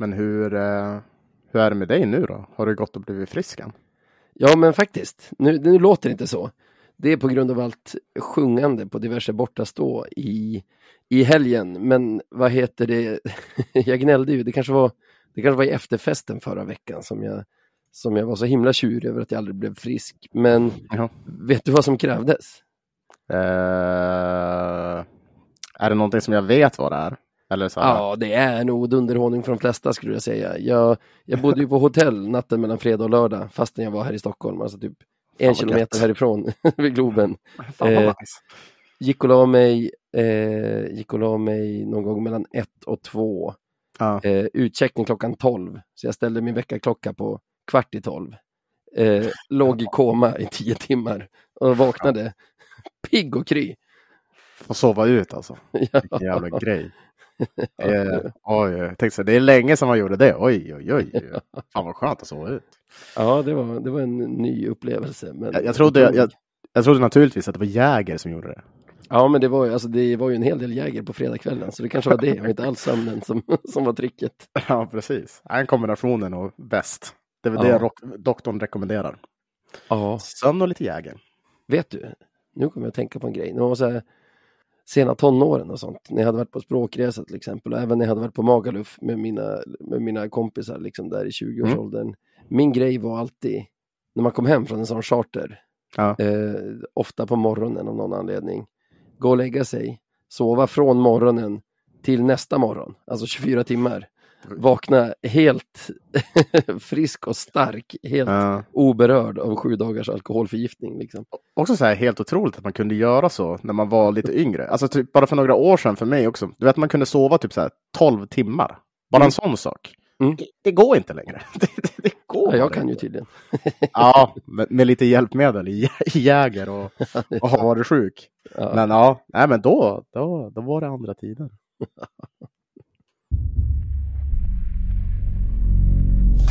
Men hur, eh, hur är det med dig nu då? Har du gått och blivit frisk än? Ja, men faktiskt. Nu, nu låter det inte så. Det är på grund av allt sjungande på diverse bortastå i, i helgen. Men vad heter det? jag gnällde ju. Det kanske var, det kanske var i efterfesten förra veckan som jag, som jag var så himla tjurig över att jag aldrig blev frisk. Men Ja. vet du vad som krävdes? Eh, är det någonting som jag vet vad det är? Eller så Ja, det är nog underhållning för de flesta skulle jag säga. Jag, jag bodde ju på hotell natten mellan fredag och lördag fastän jag var här i Stockholm, alltså typ en kilometer gött. härifrån vid Globen. fan eh, nice. Gick och la mig, eh, gick och la mig någon gång mellan ett och två. Ja. Eh, utcheckning klockan tolv, så jag ställde min väckarklocka på kvart i tolv. Eh, låg i koma i tio timmar och vaknade pigg och kry. Få sova ut alltså. Ja. Vilken jävla grej. Eh, oj, jag tänkte så, det är länge sedan man gjorde det. Oj, oj, oj. Fan vad skönt att sova ut. Ja, det var, det var en ny upplevelse. Men Jag, jag, trodde, jag, jag, jag trodde naturligtvis att det var Jäger som gjorde det. Ja, men det var, ju, alltså, det var ju en hel del jäger på fredagskvällen, så det kanske var det och inte alls sömnen som, som var tricket. Ja, precis. Den kombinationen nog bäst. Det är väl Ja. det doktorn rekommenderar. Ja, Sömn och lite Jäger. vet du, nu kommer jag att tänka på en grej. När man var så här, sena tonåren och sånt, när jag hade varit på språkresa till exempel, och även när jag hade varit på Magaluf med mina, med mina kompisar liksom där i 20-årsåldern. Min grej var alltid, när man kom hem från en sån charter, Ja. eh, ofta på morgonen av någon anledning, gå och lägga sig, sova från morgonen till nästa morgon, alltså 24 timmar. Vakna helt frisk och stark, helt Ja. oberörd av sju dagars alkoholförgiftning. Liksom. Också så här helt otroligt att man kunde göra så när man var lite yngre. Alltså typ bara för några år sedan för mig också. Du vet man kunde sova typ så här 12 timmar. Bara Mm. en sån sak. Mm. Det, det går inte längre. Det, det, det går Ja, jag kan ju tydligen. Ja, med, med lite hjälpmedel i, i Jäger och, och har varit sjuk. Ja. Men ja, nej, men då, då, då var det andra tider.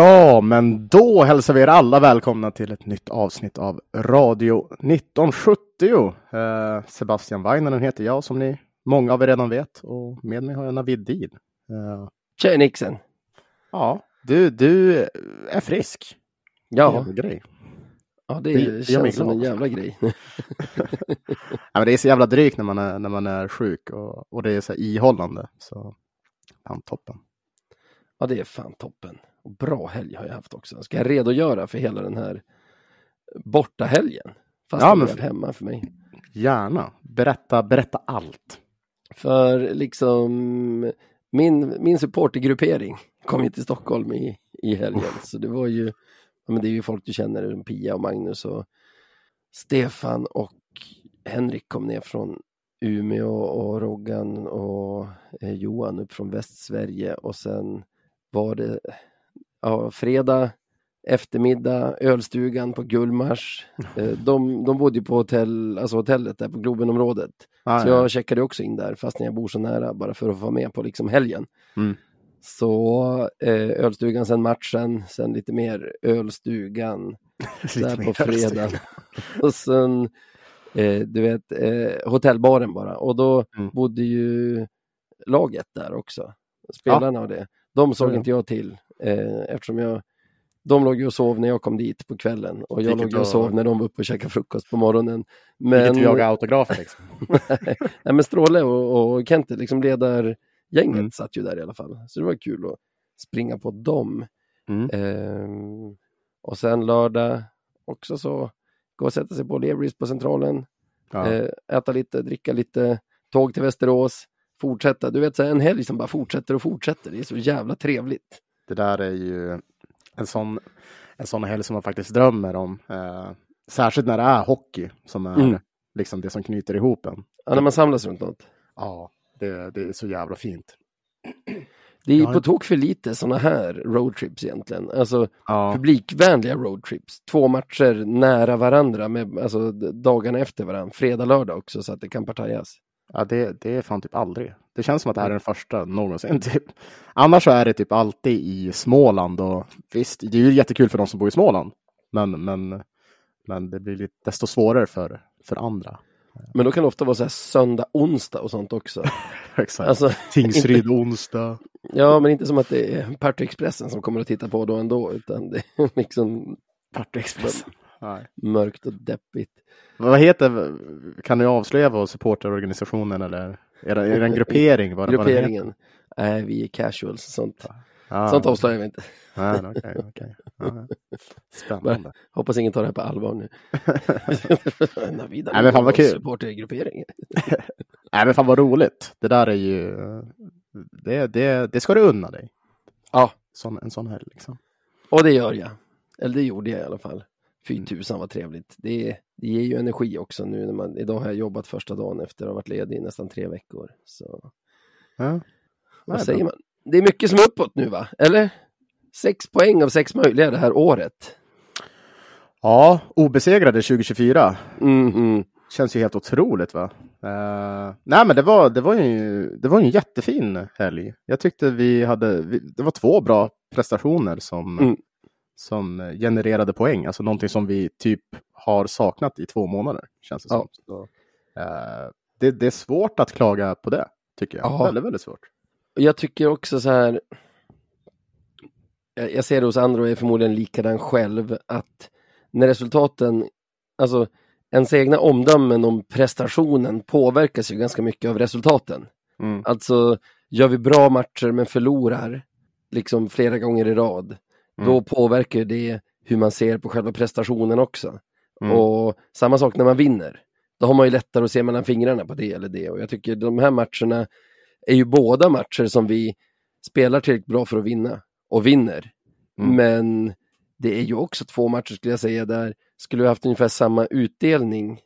Ja, men då hälsar vi er alla välkomna till ett nytt avsnitt av Radio 1970. Eh, Sebastian Weinanen heter jag som ni många av er redan vet och med mig har jag Navid Din. Eh, Tjej Nixon. ja, du, du är frisk. Ja, Jävla grej. ja det Det- det känns som en jävla grej. Ja, men det är så jävla drygt när man är, när man är sjuk och, och det är så här ihållande. Så fan toppen. Ja, det är fan toppen. Och bra helg har jag haft också. Ska jag redogöra för hela den här borta helgen? Fast Ja, men- hemma för mig. Gärna. Berätta, berätta allt. För liksom min, min supportergruppering kom ju till Stockholm i, i helgen. Så det var ju, ja, men det är ju folk du känner, Pia och Magnus och Stefan och Henrik kom ner från Umeå och Roggan och eh, Johan upp från Västsverige och sen var det ja, fredag eftermiddag, ölstugan på Gullmars. Eh, de, de bodde ju på hotell, alltså hotellet där på Globenområdet. Ah, Så ja. jag checkade också in där fast jag bor så nära bara för att få vara med på liksom helgen. Mm. Så eh, ölstugan, sen matchen, sen lite mer ölstugan Lite där mer på fredagen. och sen, eh, du vet, eh, hotellbaren bara. Och då Mm. bodde ju laget där också. Spelarna och det. De såg ja. inte jag till eh, eftersom jag de låg ju och sov när jag kom dit på kvällen och jag Vilket låg ju och sov när de var uppe och käkade frukost på morgonen. Vilket Men, du jagar autografer liksom. Nej, men Stråle och, och Kente, liksom ledargänget, Mm. satt ju där i alla fall. Så det var kul att springa på dem. Mm. Ehm, och sen lördag också så, gå och sätta sig på Leveris på Centralen, Ja. eh, äta lite, dricka lite, tåg till Västerås, fortsätta. Du vet, så en helg som bara fortsätter och fortsätter. Det är så jävla trevligt. Det där är ju en sån, en sån helg som man faktiskt drömmer om. Eh, särskilt när det är hockey som är Mm. liksom det som knyter ihop en. Ja, när man samlas runt något. Ja, Det, det är så jävla fint. Det är ju på tok för lite sådana här roadtrips egentligen. Alltså Ja, publikvänliga roadtrips. Två matcher nära varandra, med, alltså dagarna efter varandra. Fredag, lördag också så att det kan partajas. Ja det, det är fan typ aldrig. Det känns som att det här är den första någonsin. Typ. Annars så är det typ alltid i Småland och visst, det är ju jättekul för de som bor i Småland. Men, men, men det blir lite, desto svårare för, för andra. Men då kan det ofta vara så här söndag, onsdag och sånt också. Exakt. Alltså, Tingsryd onsdag. ja, men inte som att det är Partyexpressen som kommer att titta på då ändå, utan det är liksom Partyexpressen. Nej. mörkt och deppigt. Vad heter, kan du avslöja vad supporterorganisationen eller är det, är det en gruppering? Vad, vad? Grupperingen. Nej, vi är casuals, sånt, Ah, sånt avslöjar vi inte. nej, okej, okej. Ja. Spännande. Hoppas ingen tar det här på allvar nu. Nej, men fan vad kul. Supportergruppering. Nej men fan vad roligt. Det där är ju, det, det, det ska du unna dig. Ja, Sån, en sån helg liksom. och det gör jag. Eller det gjorde jag i alla fall. Fy tusan vad trevligt. Det, det ger ju energi också nu när man, idag har jag jobbat första dagen efter att ha varit ledig i nästan tre veckor. Så Ja. vad säger man? Det är mycket som är uppåt nu va? Eller? Sex poäng av sex möjliga det här året. Ja, obesegrade 2024. Mhm. Känns ju helt otroligt va? Eh, nej men det var, det var ju det var ju en jättefin helg. Jag tyckte vi hade, vi, det var två bra prestationer som, Mm. Som genererade poäng. Alltså någonting som vi typ har saknat i två månader. Känns det Ja. som. Eh, det, det är svårt att klaga på det, tycker jag. Ja. Väldigt, väldigt svårt. Jag tycker också så här. Jag jag ser det hos andra och är förmodligen likadan själv att när resultaten, alltså ens egna omdömen om prestationen påverkas ju ganska mycket av resultaten. Mm. Alltså gör vi bra matcher men förlorar liksom flera gånger i rad, Mm. då påverkar det hur man ser på själva prestationen också. Mm. Och samma sak när man vinner. Då har man ju lättare att se mellan fingrarna på det eller det. Och jag tycker de här matcherna är ju båda matcher som vi spelar tillräckligt bra för att vinna och vinner. Mm. Men det är ju också två matcher skulle jag säga där skulle vi haft ungefär samma utdelning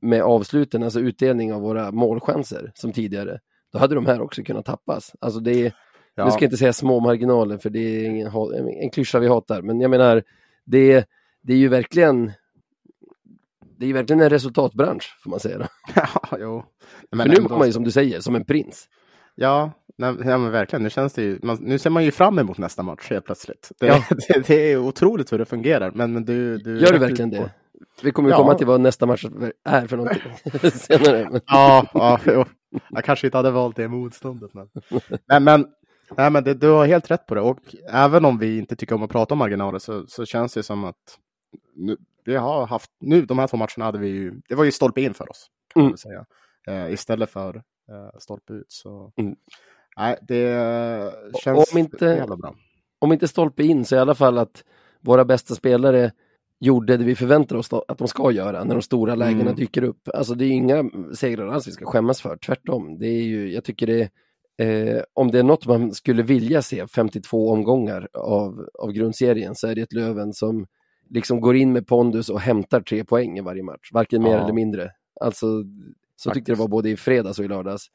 med avsluten, alltså utdelning av våra målchanser som tidigare. Då hade de här också kunnat tappas. Alltså det är, Ja. nu ska jag inte säga små marginaler för det är ingen, en klyscha vi hatar, men jag menar det, det är ju verkligen det är ju verkligen en resultatbransch får man säga. Då. ja, jo. Men för nu mår man ju som du säger, som en prins. Ja, nej, ja men verkligen. Nu, känns det ju, man, nu ser man ju fram emot nästa match helt plötsligt. Det, Ja. det, det är otroligt hur det fungerar. Men, men du, du Gör rätt verkligen det? Vi kommer ju Ja. komma till vad nästa match är för någonting senare. Men... Ja, ja jag kanske inte hade valt det motståndet. Men, nej, men, nej, men det, du har helt rätt på det. Och även om vi inte tycker om att prata om marginaler så, så känns det som att nu, vi har haft, nu de här två matcherna hade vi ju, det var ju stolpe in för oss. Kan man Mm. väl säga. Eh, istället för eh, stolpe ut. Så, Mm. nej, det känns om inte- jävla bra. Om inte stolpe in så i alla fall att våra bästa spelare gjorde det vi förväntar oss att de ska göra när de stora lägena Mm. dyker upp. Alltså det är inga segrar alls vi ska skämmas för, tvärtom. Det är ju, jag tycker det eh, om det är något man skulle vilja se 52 omgångar av, av grundserien så är det ett Löven som liksom går in med pondus och hämtar tre poäng i varje match, varken mer Ja. eller mindre. Alltså, så tyckte Faktiskt. det var både i fredags och i lördags.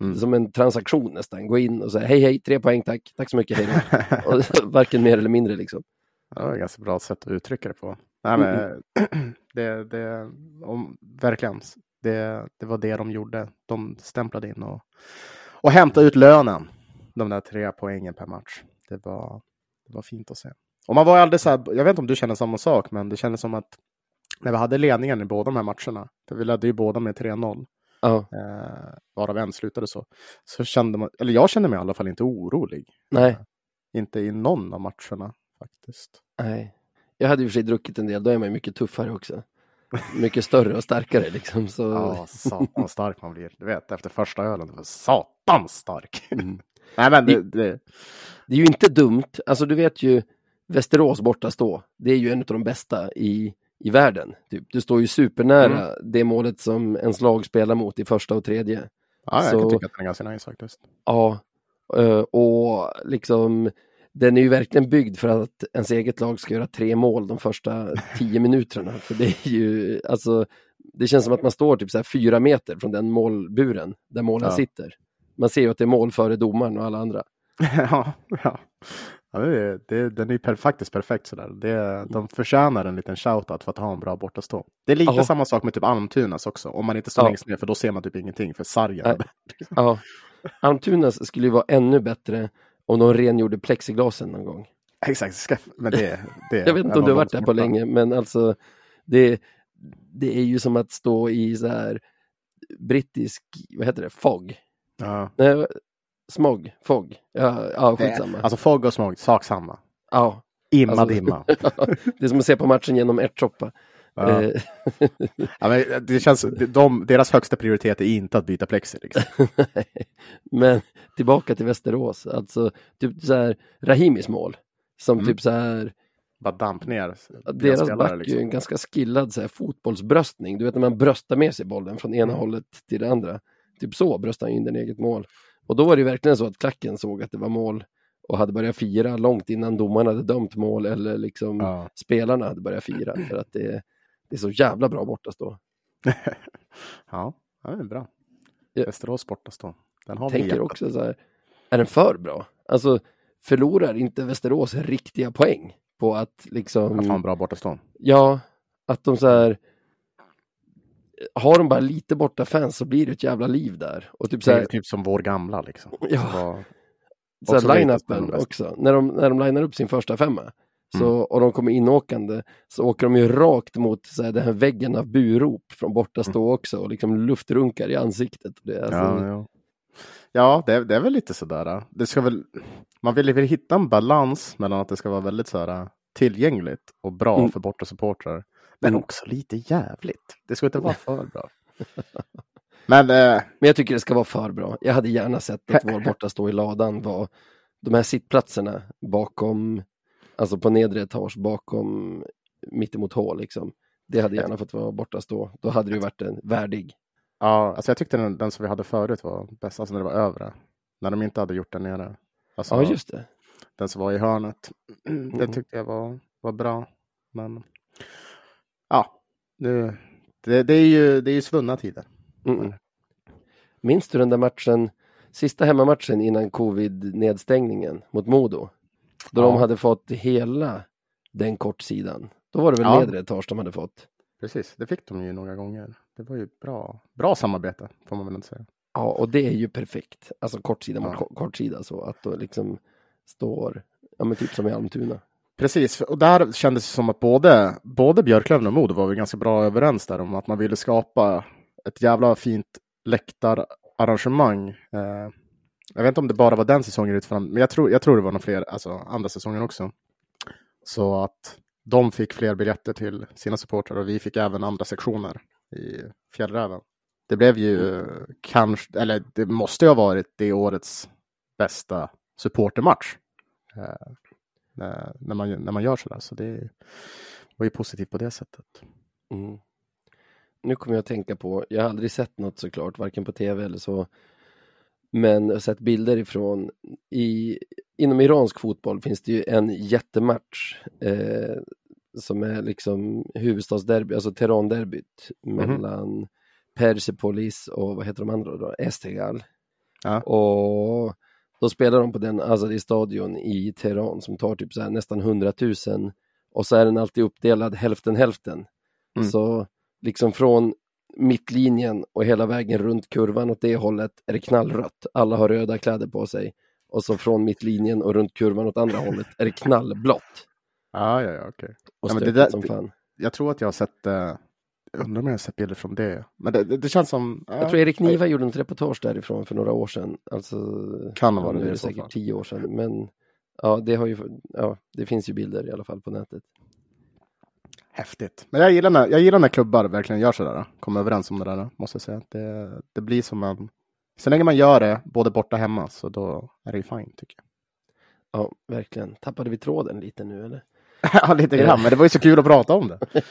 Mm. Som en transaktion nästan, gå in och säga hej hej, tre poäng tack, tack så mycket, hej. Och, varken mer eller mindre liksom. Ja, Det var ett ganska bra sätt att uttrycka det på. Nej, men, det, det, om, verkligen, det, det var det de gjorde. De stämplade in och, och hämtade ut lönen. De där tre poängen per match. Det var, det var fint att se. Och man var aldrig så här, jag vet inte om du känner samma sak, men det kändes som att när vi hade ledningen i båda de här matcherna, för vi ledde ju båda med 3-0, Ja, eh, varav en slutade så, så kände man, eller jag kände mig i alla fall inte orolig. nej, Inte i någon av matcherna faktiskt. nej. Jag hade ju för sig druckit en del, då är man ju mycket tuffare också. Mycket större och starkare liksom. Så... Ja, satan vad stark man blir. Du vet, efter första ölen. var Satan stark! Mm. Nej, men det, det, Det är ju inte dumt, alltså du vet ju Västerås borta stå, det är ju en av de bästa i, i världen. Typ. Du står ju supernära Mm. det målet som ens lag spelar mot i första och tredje. ja, jag Så- kan tycka att den är ganska nice faktiskt. Ja, och liksom den är ju verkligen byggd för att ens eget lag ska göra tre mål de första tio minuterna. För det är ju, alltså, det känns som att man står typ så här fyra meter från den målburen där målen Ja. sitter. Man ser ju att det är mål före domaren och alla andra. ja, ja. ja det, det, den är per, faktiskt perfekt sådär. Det, de förtjänar en liten shoutout för att ha en bra bortastå. Det är lite Aha. samma sak med typ Almtunas också. Om man inte står Ja. längst ner för då ser man typ ingenting för sargen. Där. Ja. Almtunas skulle ju vara ännu bättre om de rengjorde plexiglasen någon gång. Exakt, men det, det Jag vet inte om du har varit där på länge, men alltså det, det är ju som att stå i så här brittisk, vad heter det, fog? Ja. Nej, smog, fog. Ja, ja skitsamma. alltså fog och smog, sak samma. Ja, Imma Alltså- dimma. det är som att se på matchen genom ärtsoppa. Ja. Eh, Ja, men det känns, de, deras högsta prioritet är inte att byta plexi. Liksom. Men tillbaka till Västerås, alltså typ så här Rahimis mål. Som Mm. typ så här, Bara damp ner. deras back är ju liksom. en ganska skillad så här, fotbollsbröstning. Du vet när man bröstar med sig bollen från ena Mm. hållet till det andra. Typ så bröstar han in den eget mål. Och då var det verkligen så att klacken såg att det var mål och hade börjat fira långt innan domaren hade dömt mål eller liksom Ja. spelarna hade börjat fira. För att det, det är så jävla bra borta stå. ja, det är bra. Västerås bortastå. Den har tänker också så här, är den för bra? Alltså, förlorar inte Västerås riktiga poäng på att liksom, Att ha en bra bortastå. ja, att de så här, har de bara lite borta fans så blir det ett jävla liv där. Och typ så Det är här, typ som vår gamla liksom. Ja. Var- så också line-upen också, när de, när de linar upp sin första femma. Så, Mm. Och de kommer inåkande så åker de ju rakt mot så här, den här väggen av burop från borta stå också och liksom luftrunkar i ansiktet. Det alltså, Mm. Ja, ja. ja det, är- det är väl lite sådär. äh. Det ska väl, man vill väl hitta en balans mellan att det ska vara väldigt så här, äh, tillgängligt och bra Mm. för bortasupportrar. Men Mm. också lite jävligt. Det ska inte vara för bra. Men eh, Men jag tycker det ska vara för bra. Jag hade gärna sett att vår borta stå i ladan var de här sittplatserna bakom, alltså på nedre etage bakom mittemot hål liksom. Det hade gärna fått vara borta stå. Då hade det ju varit en värdig. ja, alltså jag tyckte den, den som vi hade förut var bäst, alltså när det var övre. När de inte hade gjort den nere. Alltså, Ja, just det. Den som var i hörnet. Mm. tyckte jag var, var bra. Men ja, det, det, det, är ju, det är ju svunna tider. Mm. Minns du den där matchen, sista hemmamatchen innan covid-nedstängningen mot Modo? Då Ja. de hade fått hela den kortsidan. Då var det väl Ja. nedre etage de hade fått. Precis, det fick de ju några gånger. Det var ju bra, bra samarbete får man väl inte säga. Ja, och det är ju perfekt. Alltså kortsida mot Ja. ko- kortsida så att då liksom står, ja men typ som i Almtuna. Precis, och där kändes det som att både, både Björklöven och Modo var väl ganska bra överens där om att man ville skapa ett jävla fint läktararrangemang. Eh, jag vet inte om det bara var den säsongen utifrån, men jag tror, jag tror det var några fler, alltså andra säsongen också. Så att de fick fler biljetter till sina supportrar och vi fick även andra sektioner i Fjällräven. Det blev ju mm. kanske, eller det måste ju ha varit det årets bästa supportermatch. Eh, när, när, man, när man gör sådär. Så det var ju positivt på det sättet. Mm. Nu kommer jag att tänka på, jag har aldrig sett något såklart, varken på tv eller så. Men jag har sett bilder ifrån, i, inom iransk fotboll finns det ju en jättematch eh, som är liksom huvudstadsderby, alltså Teheran-derbyt mellan Persepolis och vad heter de andra då? Esteghlal. Ja. Och då spelar de på den Azadi-stadion i Teheran som tar typ så nästan 100 000 och så är den alltid uppdelad hälften hälften. Mm. Så liksom från mittlinjen och hela vägen runt kurvan åt det hållet är det knallrött. Alla har röda kläder på sig. Och så från mittlinjen och runt kurvan åt andra hållet är det knallblått. Ja, ja, ja, okej. Och Ja, men det stökigt där- som det- fan. Jag tror att jag har sett, eh, jag undrar om jag har sett bilder från det. Men det, det, det känns som... Jag tror Erik Niva gjorde ett reportage därifrån för några år sedan. Alltså, Kan varit nu det är i det säkert fall. tio år sedan. Men ja, det har ju, ja, det finns ju bilder i alla fall på nätet. Häftigt. Men jag gillar, när, jag gillar när klubbar verkligen gör sådär. Kommer överens om det där, måste jag säga. Det, det blir som en... Så länge man gör det, både borta och hemma, så då är det ju fine, tycker jag. Ja, verkligen. Tappade vi tråden lite nu eller? ja, lite grann, men det var ju så kul att prata om det.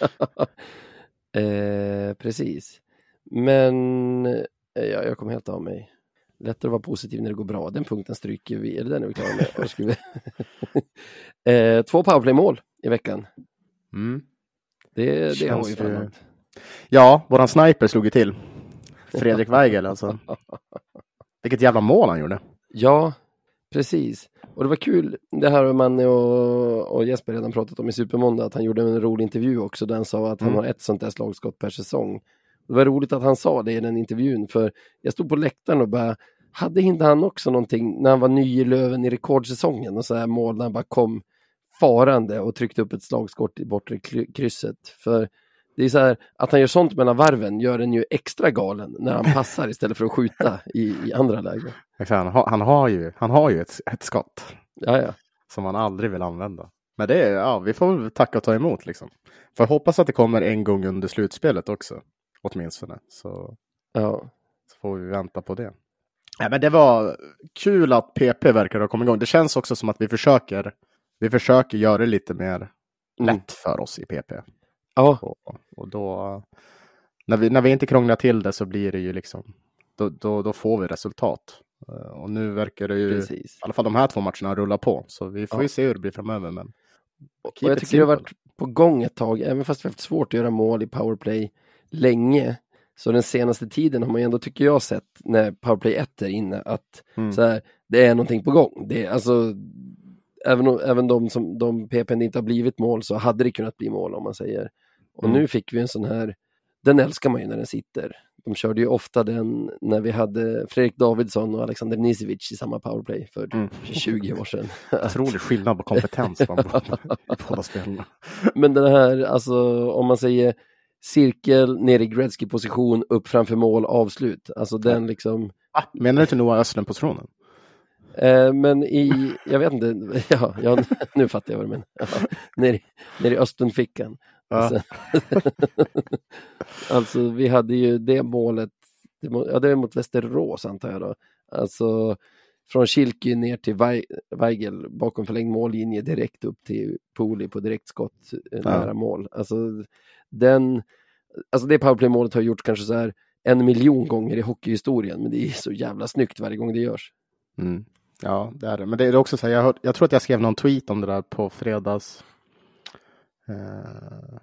eh, precis. Men eh, ja, jag kom helt av mig. Lättare att vara positiv när det går bra. Den punkten stryker vi. Är det den är vi klara med? Skulle eh, två powerplay-mål i veckan. Mm. Det, det har ju något. Ja, våran sniper slog ju till. Fredrik Weigel alltså. Vilket jävla mål han gjorde. Ja, precis. Och det var kul, det här har Manne och, och Jesper redan pratat om i Supermåndag, att han gjorde en rolig intervju också där han sa att han Mm. har ett sånt där slagskott per säsong. Det var roligt att han sa det i den intervjun, för jag stod på läktaren och bara, hade inte han också någonting när han var ny i Löven i rekordsäsongen och så här mål när han bara kom farande och tryckte upp ett slagskott i bortre kry- krysset. För det är så här, att han gör sånt mellan varven gör en ju extra galen när han passar istället för att skjuta i, i andra lägen. Han har, han har ju, han har ju ett, ett skott Ja, ja. som han aldrig vill använda. Men det är, ja, vi får väl tacka och ta emot liksom. För jag hoppas att det kommer en gång under slutspelet också. Åtminstone. Så, ja. så får vi vänta på det. Ja, men det var kul att PP verkar ha kommit igång. Det känns också som att vi försöker, vi försöker göra det lite mer Mm. lätt för oss i PP. Ja, Och, och då, när vi, när vi inte krånglar till det så blir det ju liksom, då, då, då får vi resultat. Eh, Och nu verkar det ju, i precis. alla fall de här två matcherna rulla på. Så vi får Ja. ju se hur det blir framöver. Men Och jag tycker det har varit på gång ett tag, även fast vi har haft svårt att göra mål i powerplay länge. Så den senaste tiden har man ju ändå, tycker jag, sett när powerplay 1 är inne att Mm. så här, det är någonting på gång. Det är, alltså, även, även de som de PPn inte har blivit mål så hade det kunnat bli mål om man säger. Och Mm. nu fick vi en sån här, den älskar man ju när den sitter. De körde ju ofta den när vi hade Fredrik Davidsson och Alexander Nisevic i samma powerplay för Mm. 20 år sedan. otrolig skillnad på kompetens på på båda spelarna. Men den här, alltså om man säger cirkel, ner i Gretzky-position, upp framför mål, avslut. Alltså den liksom, Ah, menar du inte Noah Östlund-positionen? eh, men i, jag vet inte, ja, ja nu fattar jag vad du menar. Ja, ner, i- ner i Östenfickan. Ja. Sen- alltså vi hade ju det målet, ja det är mot Västerås antar jag då. Alltså från Kilky ner till Wei- Weigel bakom förlängd mållinje direkt upp till Poli på direktskott eh, nära mål. Alltså den, alltså det powerplay-målet har gjorts kanske så här en miljon gånger i hockeyhistorien, men det är så jävla snyggt varje gång det görs. Mm. Ja, det är det. Men det är också så här, jag, hör, jag tror att jag skrev någon tweet om det där på fredags. Uh,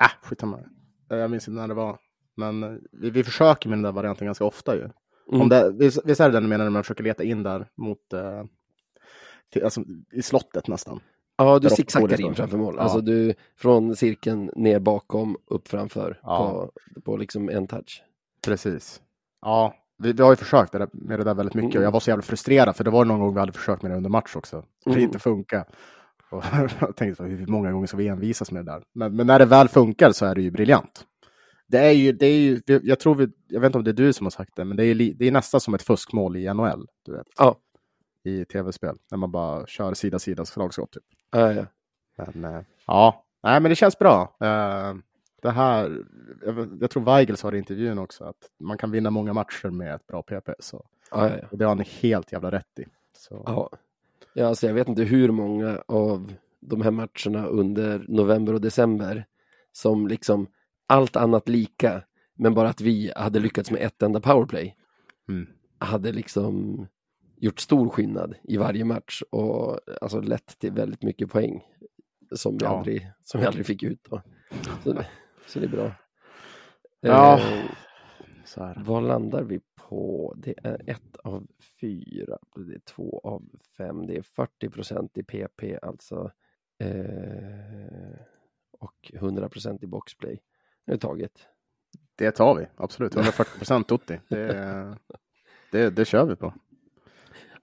ah, skitsamma. Eh, Jag minns inte när det var. Men eh, vi, vi försöker med den där varianten ganska ofta ju. Mm. Om det, visst är det den du menar när man försöker leta in där mot, eh, till, alltså i slottet nästan. Ja, du zigzaggar Poli in framför mål. Ja. Alltså du, från cirkeln ner bakom, upp framför Ja. på, på liksom en touch. Precis. Ja, vi, vi har ju försökt med det där väldigt mycket och jag var så jävla frustrerad för det var någon gång vi hade försökt med det under match också. Det Mm. inte funkar. Och jag tänkte så, hur många gånger ska vi envisas med det där? Men, men när det väl funkar så är det ju briljant. Det är ju, det är ju, jag tror vi, jag vet inte om det är du som har sagt det, men det är, li- det är nästan som ett fuskmål i NHL, du vet. Ja. I tv-spel, när man bara kör sida-sida slagskott. Typ. Ja, ja. Men eh, ja, nej men det känns bra. Eh, det här, jag, jag tror Weigel sa det i intervjun också, att man kan vinna många matcher med ett bra PP. Så. Ja, ja, ja. Och det har han helt jävla rätt i. Så. Ja. alltså jag vet inte hur många av de här matcherna under november och december som liksom allt annat lika, men bara att vi hade lyckats med ett enda powerplay, Mm. hade liksom gjort stor skillnad i varje match och alltså lett till väldigt mycket poäng som vi, Ja. aldrig, som vi aldrig fick ut. Då. Så, så det är bra. Ja. Eh, vad landar vi på? Det är ett av fyra, det är två av fem, det är 40 procent i PP alltså. Eh, och 100 procent i boxplay. Det är taget. Det tar vi, absolut. 140 procent Totti. Det, det, det kör vi på.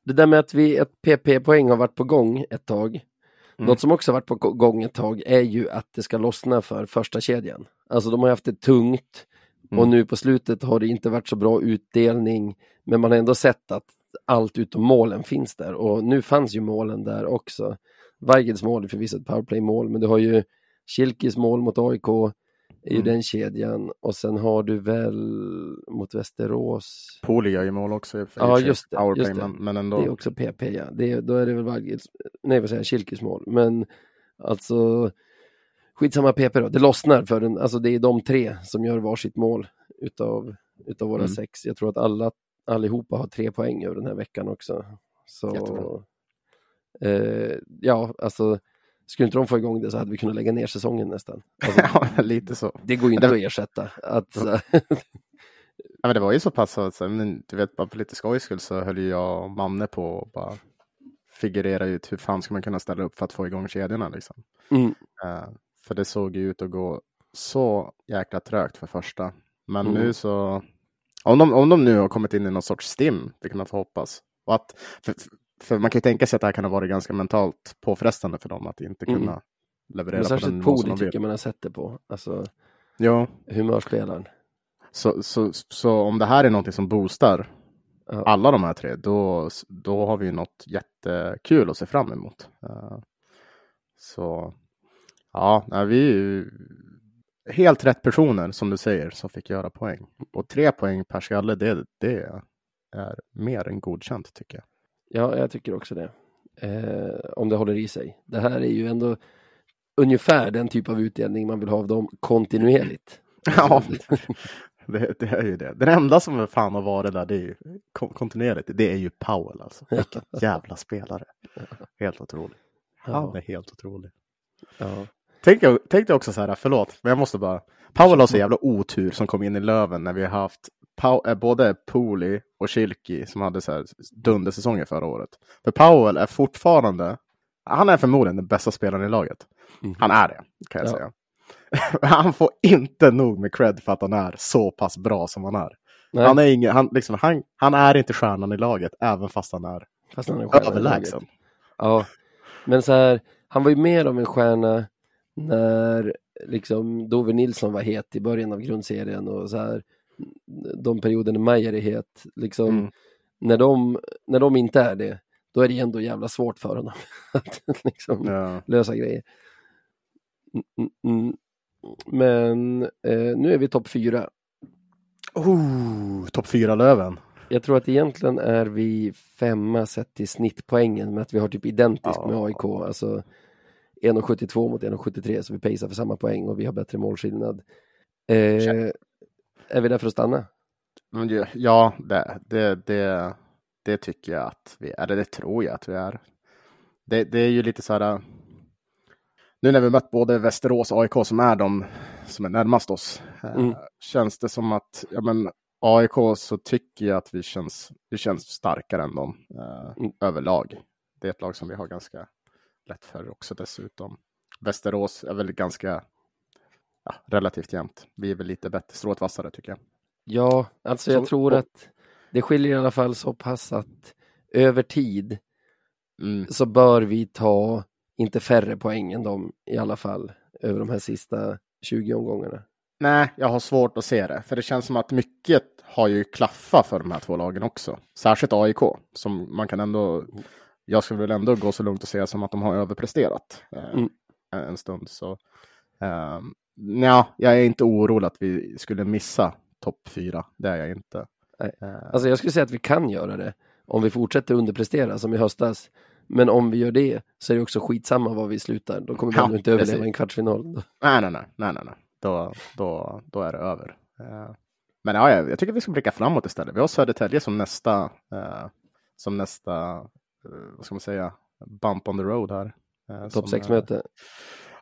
Det där med att vi, ett PP-poäng har varit på gång ett tag. Mm. Något som också varit på gå- gång ett tag är ju att det ska lossna för första kedjan. Alltså de har haft det tungt och Mm. nu på slutet har det inte varit så bra utdelning. Men man har ändå sett att allt utom målen finns där och nu fanns ju målen där också. Weigels mål är förvisso ett powerplay-mål men du har ju Kilkis mål mot AIK är ju Mm. den kedjan och sen har du väl mot Västerås Poli gör ju mål också. i och Ja, just det, Powerplay, just det. Men, men ändå. Det är också PP ja. Det är, då är det väl Weigels, nej vad säger jag, Kilkes mål. Men alltså skitsamma PP då. Det lossnar för den, alltså det är de tre som gör varsitt mål utav, utav våra Mm. sex. Jag tror att alla allihopa har tre poäng över den här veckan också. Så eh, ja, alltså skulle inte de få igång det så hade vi kunnat lägga ner säsongen nästan. Alltså, ja, lite så. det går ju inte Det- att ersätta. Att, Ja, men det var ju så pass att, men, du vet, bara på lite skojs skull så höll ju jag och Manne på att bara figurera ut hur fan ska man kunna ställa upp för att få igång kedjorna liksom. Mm. Uh, för det såg ju ut att gå så jäkla trögt för första. Men Mm. nu så, om de, om de nu har kommit in i någon sorts stim, det kan man få hoppas. Och att, för, för man kan ju tänka sig att det här kan ha varit ganska mentalt påfrestande för dem att inte Mm. kunna leverera Men på den särskilt Poli tycker man har sett det på. Alltså Ja, humörspelaren. så, så, så om det här är någonting som boostar Ja. alla de här tre, då, då har vi ju något jättekul att se fram emot. Eh, så ja, nej, vi är ju helt rätt personer som du säger som fick göra poäng. Och tre poäng per skalle, det, det är mer än godkänt tycker jag. Ja, jag tycker också det. Eh, om det håller i sig. Det här är ju ändå ungefär den typ av utdelning man vill ha av dem kontinuerligt. Ja, det, det är ju det. Den enda som fan har varit där, det är ju kon- kontinuerligt, det är ju Powell alltså. Vilken jävla spelare. Helt otrolig. Han är helt otrolig. ja. Tänk, tänk dig också så här, förlåt, men jag måste bara. Powell har så jävla otur som kom in i Löven när vi har haft Pow, eh, både Pooley och Schilke som hade så här dundersäsonger förra året. För Powell är fortfarande, han är förmodligen den bästa spelaren i laget. Mhm. Han är det, kan jag Ja. säga. han får inte nog med cred för att han är så pass bra som han är. Nej, Han är, ingen, han, liksom, han, han är inte stjärnan i laget, även fast han är fast han är överlägsen. Ja, men så här, han var ju mer av en stjärna när liksom Dove Nilsson var het i början av grundserien och så här de perioderna Meyer är het, liksom Mm. när, de, när de inte är det, då är det ändå jävla svårt för honom att liksom Ja. lösa grejer. Mm, mm, mm. Men eh, nu är vi topp fyra. Oh, Topp fyra Löven. Jag tror att egentligen är vi femma sett till snittpoängen med att vi har typ identiskt Ja. med AIK. Alltså 1,72 mot 1,73 så vi pacear för samma poäng och vi har bättre målskillnad. Eh, är vi där för att stanna? Ja, det, det, det, det tycker jag att vi är. Eller det tror jag att vi är. Det, det är ju lite så här. Nu när vi mött både Västerås och AIK som är de som är närmast oss. eh, Mm. Känns det som att ja, men AIK så tycker jag att vi känns, vi känns starkare än dem eh, Mm. överlag. Det är ett lag som vi har ganska lätt för också dessutom. Västerås är väl ganska ja, relativt jämnt. Vi är väl lite bättre, strået vassare tycker jag. Ja, alltså jag Så- tror och- att det skiljer i alla fall så pass att över tid Mm. så bör vi ta inte färre poäng än dem i alla fall över de här sista 20 omgångarna. Nej, jag har svårt att se det. För det känns som att mycket har ju klaffat för de här två lagen också. Särskilt AIK, som man kan ändå... Jag skulle väl ändå gå så långt och säga som att de har överpresterat eh, Mm. en, en stund. Så, eh, nja, jag är inte orolig att vi skulle missa topp fyra. Det är jag inte. Nej. Eh, Alltså jag skulle säga att vi kan göra det om vi fortsätter underprestera som i höstas. Men om vi gör det så är det också skitsamma var vi slutar. Då kommer vi Ja, ändå inte överleva precis. en kvartsfinal. nej, nej, nej, nej, nej. Då, då, då är det över. Eh, men ja, jag, jag tycker vi ska blicka framåt istället. Vi har Södertälje som nästa, eh, som nästa, eh, vad ska man säga, bump on the road här. Eh, Topp som, 6-möte. eh,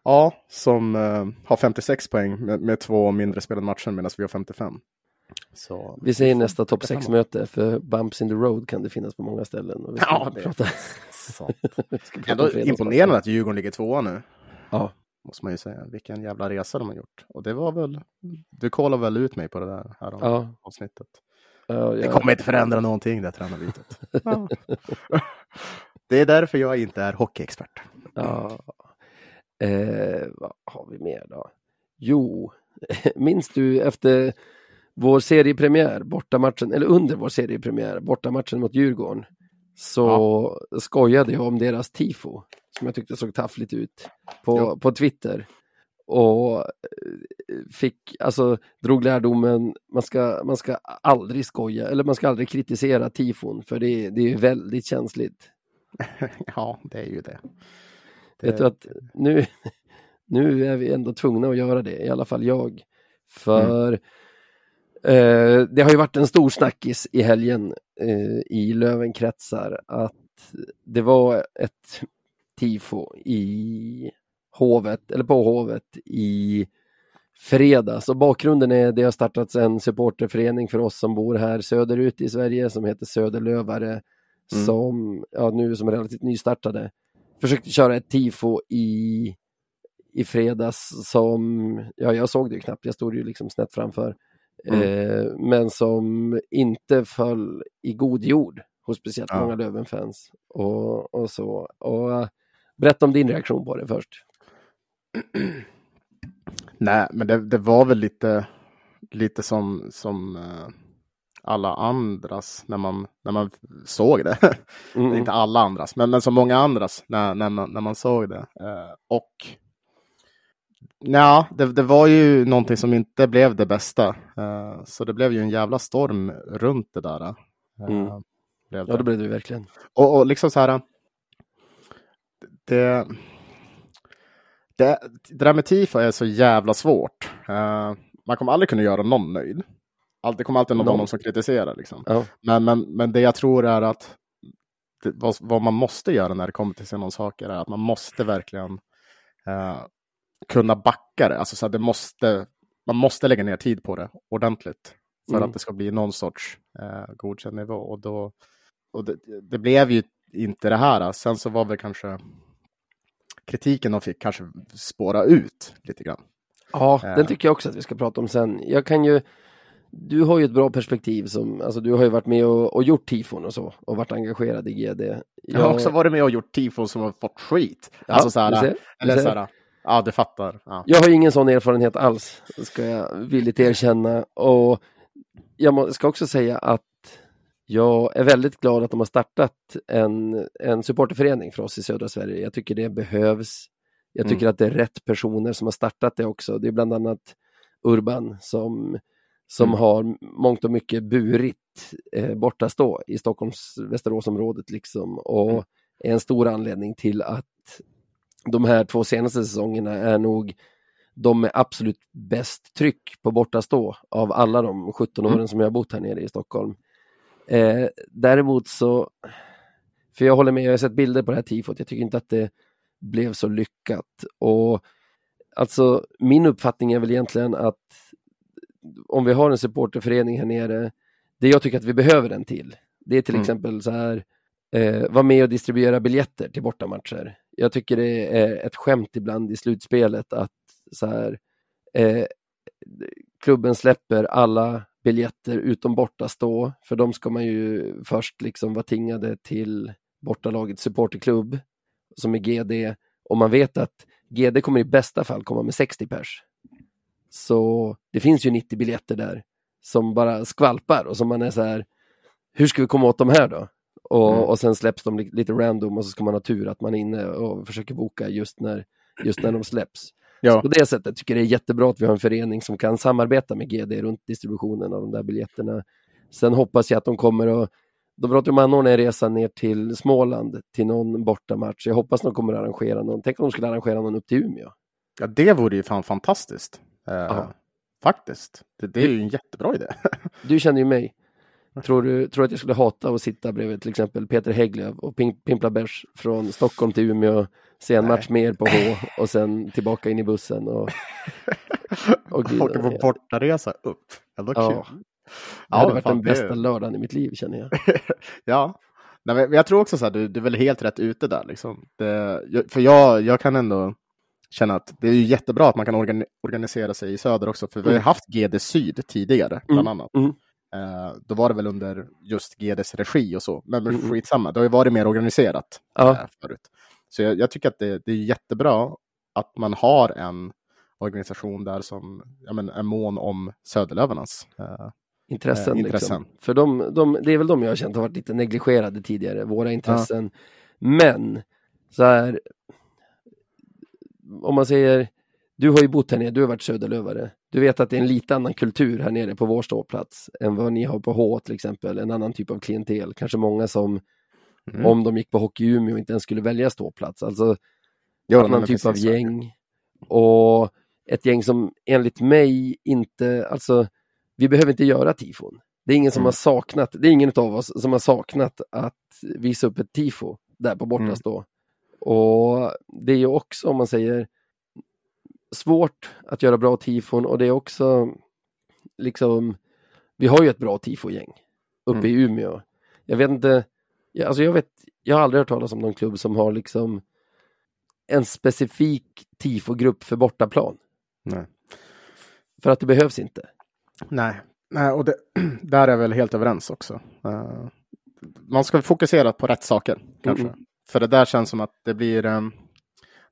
Ja, som eh, har 56 poäng med, med två mindre spelade matcher medan vi har 55. Så, Vi säger nästa topp blicka framåt. 6-möte för bumps in the road kan det finnas på många ställen. Och vi ska Ja, det- prata, prata Ändå imponerande att Djurgården ligger tvåa nu. Ja, Måste man ju säga. Vilken jävla resa de har gjort. Och det var väl, du kollade väl ut mig på det där här Ja. avsnittet. ja, Det ja. kommer inte förändra någonting det tränarbytet. Ja. Det är därför jag inte är hockeyexpert. Ja. Eh, vad har vi mer då? Jo, minns du efter vår seriepremiär, bortamatchen, eller under vår seriepremiär, bortamatchen mot Djurgården, så skojade jag om deras tifo, som jag tyckte såg taffligt ut, på, Jo. på Twitter. Och eh, fick, alltså drog lärdomen, man ska, man ska aldrig skoja, eller man ska aldrig kritisera tifon, för det, det är väldigt känsligt. ja, det är ju det. det Vet du att nu, nu är vi ändå tvungna att göra det, i alla fall jag. För eh, det har ju varit en stor snackis i helgen eh, i Lövenkretsar att det var ett tifo i Hovet, eller på Hovet i fredags. Och bakgrunden är det har startats en supporterförening för oss som bor här söderut i Sverige som heter Söderlövare. Mm. Som, ja nu som är relativt nystartade. Försökte köra ett tifo i, i fredags som, ja jag såg det ju knappt, jag stod ju liksom snett framför. Mm. Eh, men som inte föll i god jord hos speciellt Ja. många Löven-fans. Och, och så. Och, eh, berätta om din reaktion på det först. Nej, men det, det var väl lite, lite som, som eh, alla andras när man, när man såg det. Mm. Inte alla andras, men, men som många andras när, när, man, när man såg det. Eh, och ja, det, det var ju någonting som inte blev det bästa. Eh, så det blev ju en jävla storm runt det där. Eh, Mm. blev Ja, det blev det verkligen. och, och liksom så här. Det, det, det där med tifo är så jävla svårt. Eh, man kommer aldrig kunna göra någon nöjd. Allt- Det kommer alltid någon, Någon. som kritiserar. Liksom. Ja. Men, men, men det jag tror är att det, vad, vad man måste göra när det kommer till sådana saker är att man måste verkligen eh, kunna backa det. Alltså så det måste, man måste lägga ner tid på det ordentligt för Mm. att det ska bli någon sorts eh, godkänd nivå. Och, då, och det, det blev ju inte det här. Sen så var väl kanske kritiken de fick kanske spåra ut lite grann. Ja, Eh. den tycker jag också att vi ska prata om sen. Jag kan ju, du har ju ett bra perspektiv som, alltså du har ju varit med och, och gjort tifon och så och varit engagerad i GD. Jag har också varit med och gjort tifon som har fått skit. Ja, alltså så här, ser, eller så här, ja du fattar. Ja. Jag har ingen sån erfarenhet alls, ska jag villigt erkänna. Och jag ska också säga att jag är väldigt glad att de har startat en, en supporterförening för oss i södra Sverige. Jag tycker det behövs. Jag tycker att det är rätt personer som har startat det också. Det är bland annat Urban som, som Mm. har mångt och mycket burit eh, bortastå i Stockholms Västeråsområdet liksom och Mm. är en stor anledning till att de här två senaste säsongerna är nog de med absolut bäst tryck på bortastå av alla de 17 åren Mm. som jag har bott här nere i Stockholm. Eh, däremot så, för jag håller med, jag har sett bilder på det här tifot, jag tycker inte att det blev så lyckat. Och alltså min uppfattning är väl egentligen att om vi har en supporterförening här nere, det jag tycker att vi behöver den till, det är till Mm. exempel så här, eh, vara med och distribuera biljetter till bortamatcher. Jag tycker det är ett skämt ibland i slutspelet att så här, eh, klubben släpper alla biljetter utom bortastå, för de ska man ju först liksom vara tingade till bortalagets supporterklubb som är GD och man vet att GD kommer i bästa fall komma med 60 pers. Så det finns ju 90 biljetter där som bara skvalpar och som man är så här, hur ska vi komma åt de här då? Och, Mm. och sen släpps de li- lite random och så ska man ha tur att man är inne och försöker boka just när, just när de släpps. Ja, på det sättet tycker jag det är jättebra att vi har en förening som kan samarbeta med GD runt distributionen av de där biljetterna. Sen hoppas jag att de kommer att de pratar om att anordna en resa ner till Småland till någon bortamatch. Jag hoppas de kommer att arrangera någon. Tänk om de skulle arrangera någon upp till Umeå. ja, det vore ju fan fantastiskt. Eh. Faktiskt. Det, det är ju en jättebra idé. Du känner ju mig. Tror du, tror du att jag skulle hata att sitta bredvid till exempel Peter Hägglöf och pim- pimpla bärs från Stockholm till Umeå, se en Nej. match mer på H och sen tillbaka in i bussen och, och Åka på bortaresa upp. Ändå Ja. kul. Det hade men varit fan, den det- bästa lördagen i mitt liv känner jag. Ja, Nej, men jag tror också så här, du, du är väl helt rätt ute där. Liksom. Det, för jag, jag kan ändå känna att det är ju jättebra att man kan organi- organisera sig i söder också. För vi har Mm. haft GD Syd tidigare, bland Mm, annat. mm. Eh, då var det väl under just GDs regi och så. Men, men Mm. skitsamma, det har ju varit mer organiserat Ja. eh, förut. Så jag, jag tycker att det, det är jättebra att man har en organisation där som ja, men, är mån om Söderlövarnas. Eh, intressen. Eh, intressen. Liksom. För de, de, det är väl de jag har känt har varit lite negligerade tidigare, våra intressen. Men, så här, om man säger, du har ju bott här nere, du har varit söderlövare. Du vet att det är en lite annan kultur här nere på vår ståplats än vad ni har på H till exempel, en annan typ av klientel. Kanske många som, Mm. om de gick på Hockey Umeå, inte ens skulle välja ståplats. Alltså, ja, annan typ av gäng. Och ett gäng som enligt mig inte, alltså vi behöver inte göra tifon. Det är ingen som Mm. har saknat, det är ingen av oss som har saknat att visa upp ett tifo där på Mm. bortastå. Och det är ju också om man säger svårt att göra bra tifon och det är också liksom, vi har ju ett bra tifogäng uppe Mm. i Umeå. Jag vet inte, jag, alltså jag vet, jag har aldrig hört talas om någon klubb som har liksom en specifik tifogrupp för bortaplan. Nej. För att det behövs inte. Nej, Nej och det, där är väl helt överens också. Eh, man ska fokusera på rätt saker kanske. Mm. För det där känns som att det blir, um,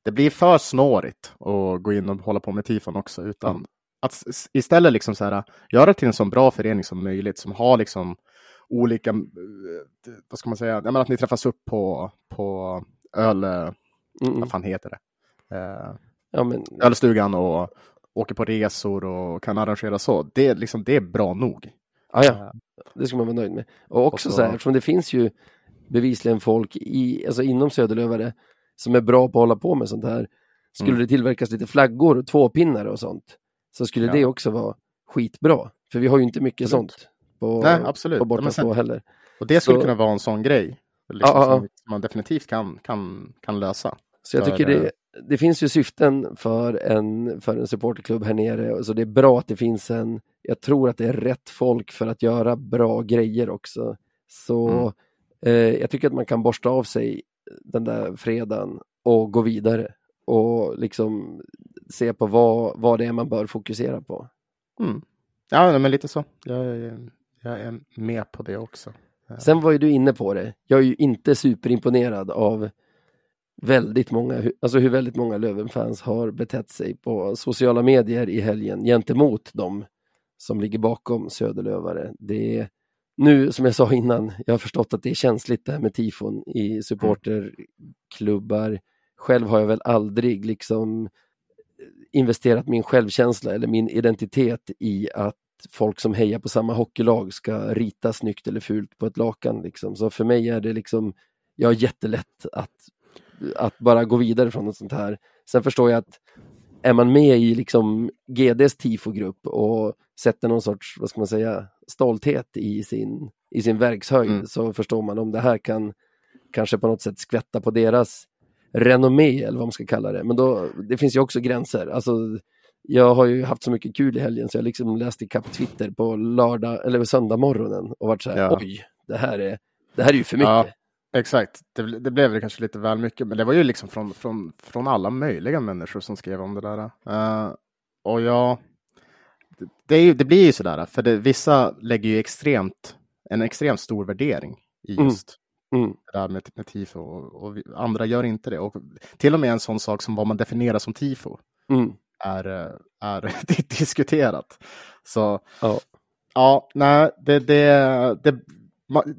det blir för snårigt att gå in och hålla på med tifon också. Utan att s- istället liksom så här, göra det till en så bra förening som möjligt som har liksom olika, eh, vad ska man säga, jag menar att ni träffas upp på, på öl, eh, Mm. vad fan heter det? Eh, Ja, men, ölstugan och åker på resor och kan arrangera så. Det, är liksom, det är bra nog. ja, ja, det ska man vara nöjd med. Och också Och så- så här, eftersom det finns ju bevisligen folk i, alltså inom Söderlövare som är bra på att hålla på med sånt här. Skulle Mm. det tillverkas lite flaggor och tvåpinnar och sånt så skulle Ja. det också vara skitbra. För vi har ju inte mycket Absolut. sånt på, Nej, absolut. på Ja, bortaplan sen- heller. Och det skulle Så- kunna vara en sån grej. Liksom, Ja, ja, ja. Som man definitivt kan, kan, kan lösa. Så jag För, tycker det, eh, det finns ju syften för en, för en supporterklubb här nere. Så det är bra att det finns en, jag tror att det är rätt folk för att göra bra grejer också. Så Mm. eh, jag tycker att man kan borsta av sig den där fredagen och gå vidare och liksom se på vad, vad det är man bör fokusera på. Mm. Ja, men lite så. Jag, är- jag är med på det också. Sen var ju du inne på det. Jag är ju inte superimponerad av väldigt många, alltså hur väldigt många Löven-fans har betett sig på sociala medier i helgen gentemot dem som ligger bakom Söderlövare. Det nu, som jag sa innan, jag har förstått att det är känsligt det här med tifon i supporterklubbar. Själv har jag väl aldrig liksom eh, investerat min självkänsla eller min identitet i att folk som hejar på samma hockeylag ska rita snyggt eller fult på ett lakan. Liksom. Så för mig är det liksom, jag har jättelätt att, att bara gå vidare från något sånt här. Sen förstår jag att är man med i liksom GDs tifogrupp och sätter någon sorts, vad ska man säga, stolthet i sin, i sin verkshöjd Mm. så förstår man om det här kan kanske på något sätt skvätta på deras renommé eller vad man ska kalla det. Men då, det finns ju också gränser. Alltså, jag har ju haft så mycket kul i helgen så jag liksom läst i kapp Twitter på lördag eller söndag morgonen och varit så här, Ja. oj, det här är, det här är ju för mycket. Ja. Exakt, det, det blev väl kanske lite väl mycket, men det var ju liksom från, från, från alla möjliga människor som skrev om det där. Eh, och ja, det, det, är det blir ju sådär, för det, vissa lägger ju extremt, en extremt stor värdering i Mm. just Mm, det där med, med tifo och, och andra gör inte det. Och till och med en sån sak som vad man definierar som tifo mm, är, eh, är diskuterat. Så ja. Ja, nej, det, det, det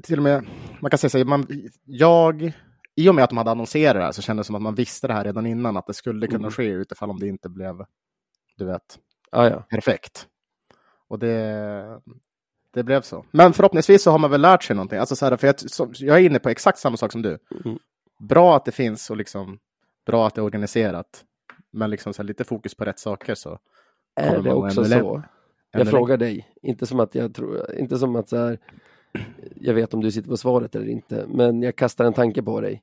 till och med, man kan säga så här, man, jag, i och med att de hade annonserat det här så kändes det som att man visste det här redan innan, att det skulle kunna Mm. ske utifall om det inte blev, du vet, Ja, ja. perfekt. Och det, det blev så. Men förhoppningsvis så har man väl lärt sig någonting. Alltså så här, för jag, som, jag är inne på exakt samma sak som du. Mm. Bra att det finns och liksom bra att det är organiserat. Men liksom så här, lite fokus på rätt saker så. Är det också så? Jag frågar dig, inte som att jag tror, inte som att så här, jag vet om du sitter på svaret eller inte, men jag kastar en tanke på dig.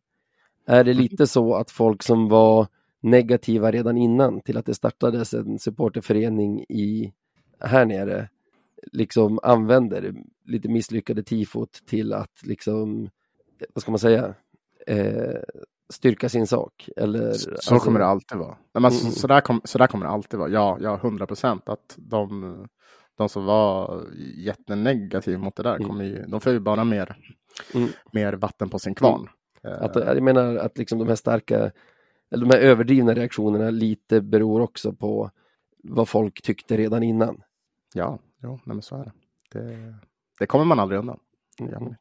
Är det lite så att folk som var negativa redan innan till att det startades en supporterförening i, här nere, liksom använder lite misslyckade tifot till att liksom, vad ska man säga, eh, styrka sin sak? Eller, Så alltså- kommer det alltid vara. Nej, men så, Mm. så, där kom, så där kommer det alltid vara. Ja, ja, hundra procent. Att de, de som var jättenegativa mot det där, Mm. kommer ju, de får ju bara mer, Mm. mer vatten på sin kvarn. Att, Eh, jag menar att liksom de här starka, eller de här överdrivna reaktionerna lite beror också på vad folk tyckte redan innan. ja, jo, nej, men så är det. det. Det kommer man aldrig undan. Inte.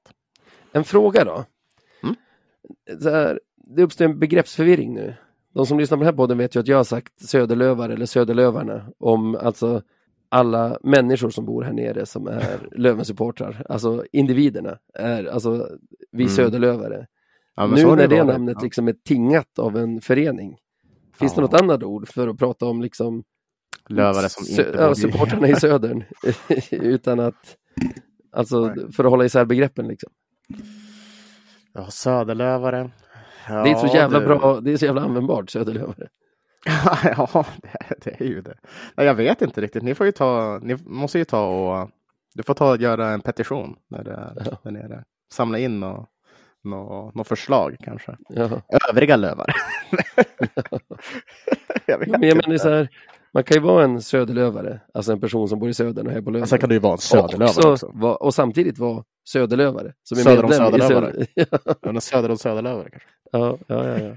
En fråga då. Mm. Här, det uppstår en begreppsförvirring nu. De som lyssnar på den här podden vet ju att jag har sagt Söderlövar eller Söderlövarna om alltså alla människor som bor här nere som är Lövensupportrar, alltså individerna, är alltså vi Mm. Söderlövare. Ja, nu när det varit. namnet Ja. liksom är tingat av en förening, finns det Ja. något annat ord för att prata om liksom Lövare som inte ja, supportrarna i södern? Utan att, alltså Nej. för att hålla isär begreppen liksom. Ja, söderlövare. Ja, det är så jävla det- bra, det är så jävla användbart, Söderlövare. ja, det, det, är ju det. Nej, jag vet inte riktigt. Ni får ju ta, ni måste ju ta och du får ta och göra en petition när det är ja. där nere. Samla in något, något förslag kanske. Ja. Övriga lövar. jag vet men jag menar så här, man kan ju vara en söderlövare, alltså en person som bor i södern och är på Löven. Sen kan du ju vara en söderlövare och, också. Va, och samtidigt vara söderlövare. Som är söder om söderlövare. Söder... söder om söderlövare kanske. Ja, ja, ja. ja.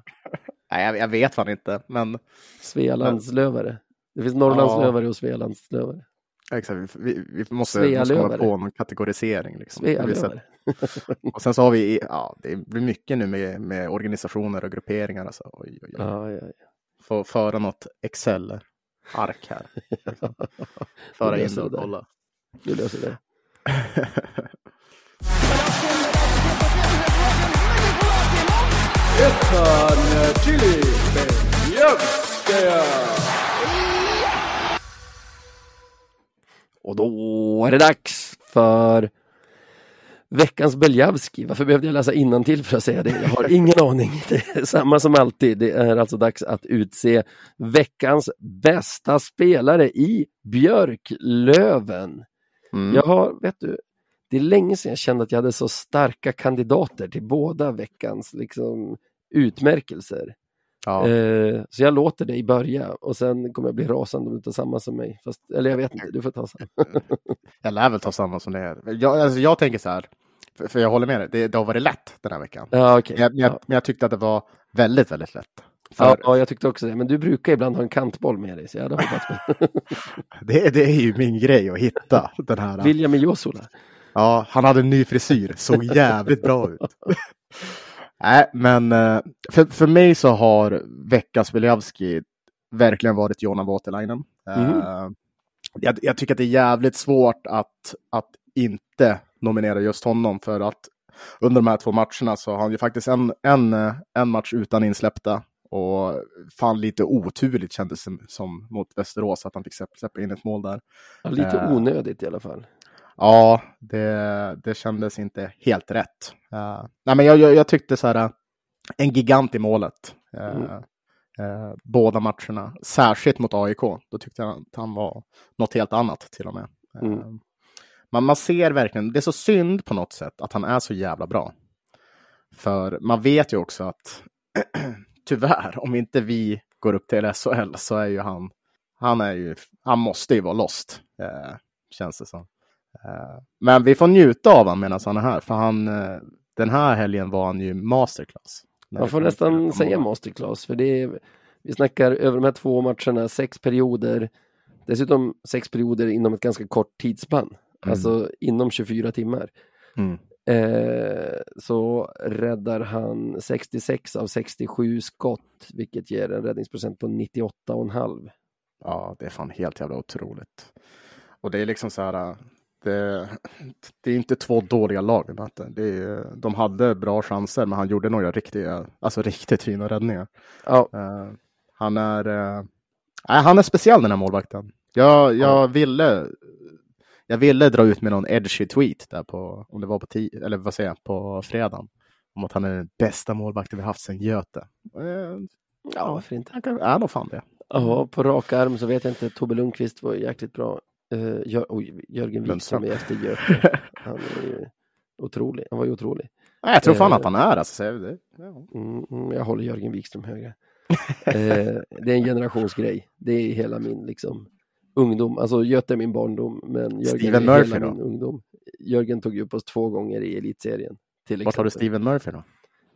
Nej, jag, jag, vet fan inte, men... Svealandslövare. Det finns Norrlandslövare ja. och Svealandslövare. Exakt, vi, vi måste, måste komma på någon kategorisering. Liksom. och sen så har vi, ja, det blir mycket nu med, med organisationer och grupperingar. Alltså. Oj, oj, oj. Ja, ja, ja. Få föra något Excel-ark här. Föra in och kolla. Du löser det. Ettan Chili Och då är det dags för veckans Beljavski. Varför behövde jag läsa till för att säga det? Jag har ingen aning. Det är samma som alltid. Det är alltså dags att utse veckans bästa spelare i Björklöven. Mm. Jag har, vet du, det är länge sedan jag kände att jag hade så starka kandidater till båda veckans liksom, utmärkelser. Ja. Eh, så jag låter dig börja och sen kommer jag bli rasande om du tar samma som mig. Fast, eller jag vet inte, du får ta samma. jag lär väl ta samma som det är. Jag, alltså, jag tänker så här, för, för jag håller med dig, det, det, har varit lätt den här veckan. Ja, okay. jag, jag, ja. Men jag tyckte att det var väldigt, väldigt lätt. För... Ja, jag tyckte också det. Men du brukar ibland ha en kantboll med dig, så jag hade hoppats på det. det är ju min grej att hitta den här. William Josola. Ja, han hade en ny frisyr, såg jävligt bra ut. Nej, men eh, för, för mig så har veckans Biljavski verkligen varit Jona Voutilainen. Mm. Uh, jag, jag, tycker att det är jävligt svårt att, att inte nominera just honom för att under de här två matcherna så har han ju faktiskt en, en, en match utan insläppta och fan lite oturligt kändes det som mot Västerås att han fick släppa in ett mål där. Ja, lite onödigt i alla fall. Ja, det, det kändes inte helt rätt. Uh, nej, men jag, jag, jag, tyckte så här, en gigant i målet. Uh, mm. uh, båda matcherna, särskilt mot AIK. Då tyckte jag att han var något helt annat till och med. Mm. Man, man ser verkligen, det är så synd på något sätt att han är så jävla bra. För man vet ju också att tyvärr, om inte vi går upp till SHL så är ju han, han är ju, han måste ju vara lost, eh, känns det som. Eh, men vi får njuta av honom medan han är här, för han, eh, den här helgen var han ju masterclass. Man får nästan säga masterclass, för det är, vi snackar över de här två matcherna, sex perioder, dessutom sex perioder inom ett ganska kort tidsspann, mm. alltså inom 24 timmar. Mm. Eh, så räddar han 66 av 67 skott, vilket ger en räddningsprocent på 98,5. Ja, det är fan helt jävla otroligt. Och det är liksom så här, det, det är inte två dåliga lag. Det är, de hade bra chanser, men han gjorde några riktiga, alltså riktigt fina räddningar. Ja. Uh, han är, uh, han är speciell den här målvakten. Jag, jag ja. ville jag ville dra ut med någon edgy tweet där på, om det var på, tio, eller vad säger jag, på fredagen. Om att han är den bästa målvakten vi haft sedan Göte. Uh, ja, varför inte? Han kan, är nog fan det. Ja, på rak arm så vet jag inte. Tobbe Lundqvist var jäkligt bra. Uh, Jör, oj, Jörgen Wikström är efter Göte. Han är ju otrolig. Han var ju otrolig. Nej, jag tror fan uh, att han är alltså. Det, ja. mm, mm, jag håller Jörgen Wikström högre. uh, det är en generationsgrej. Det är hela min liksom ungdom. Alltså Göte är min barndom, men Jörgen Steven är Murphy hela då? min ungdom. Jörgen tog upp oss två gånger i elitserien. Vart har du Steven Murphy då?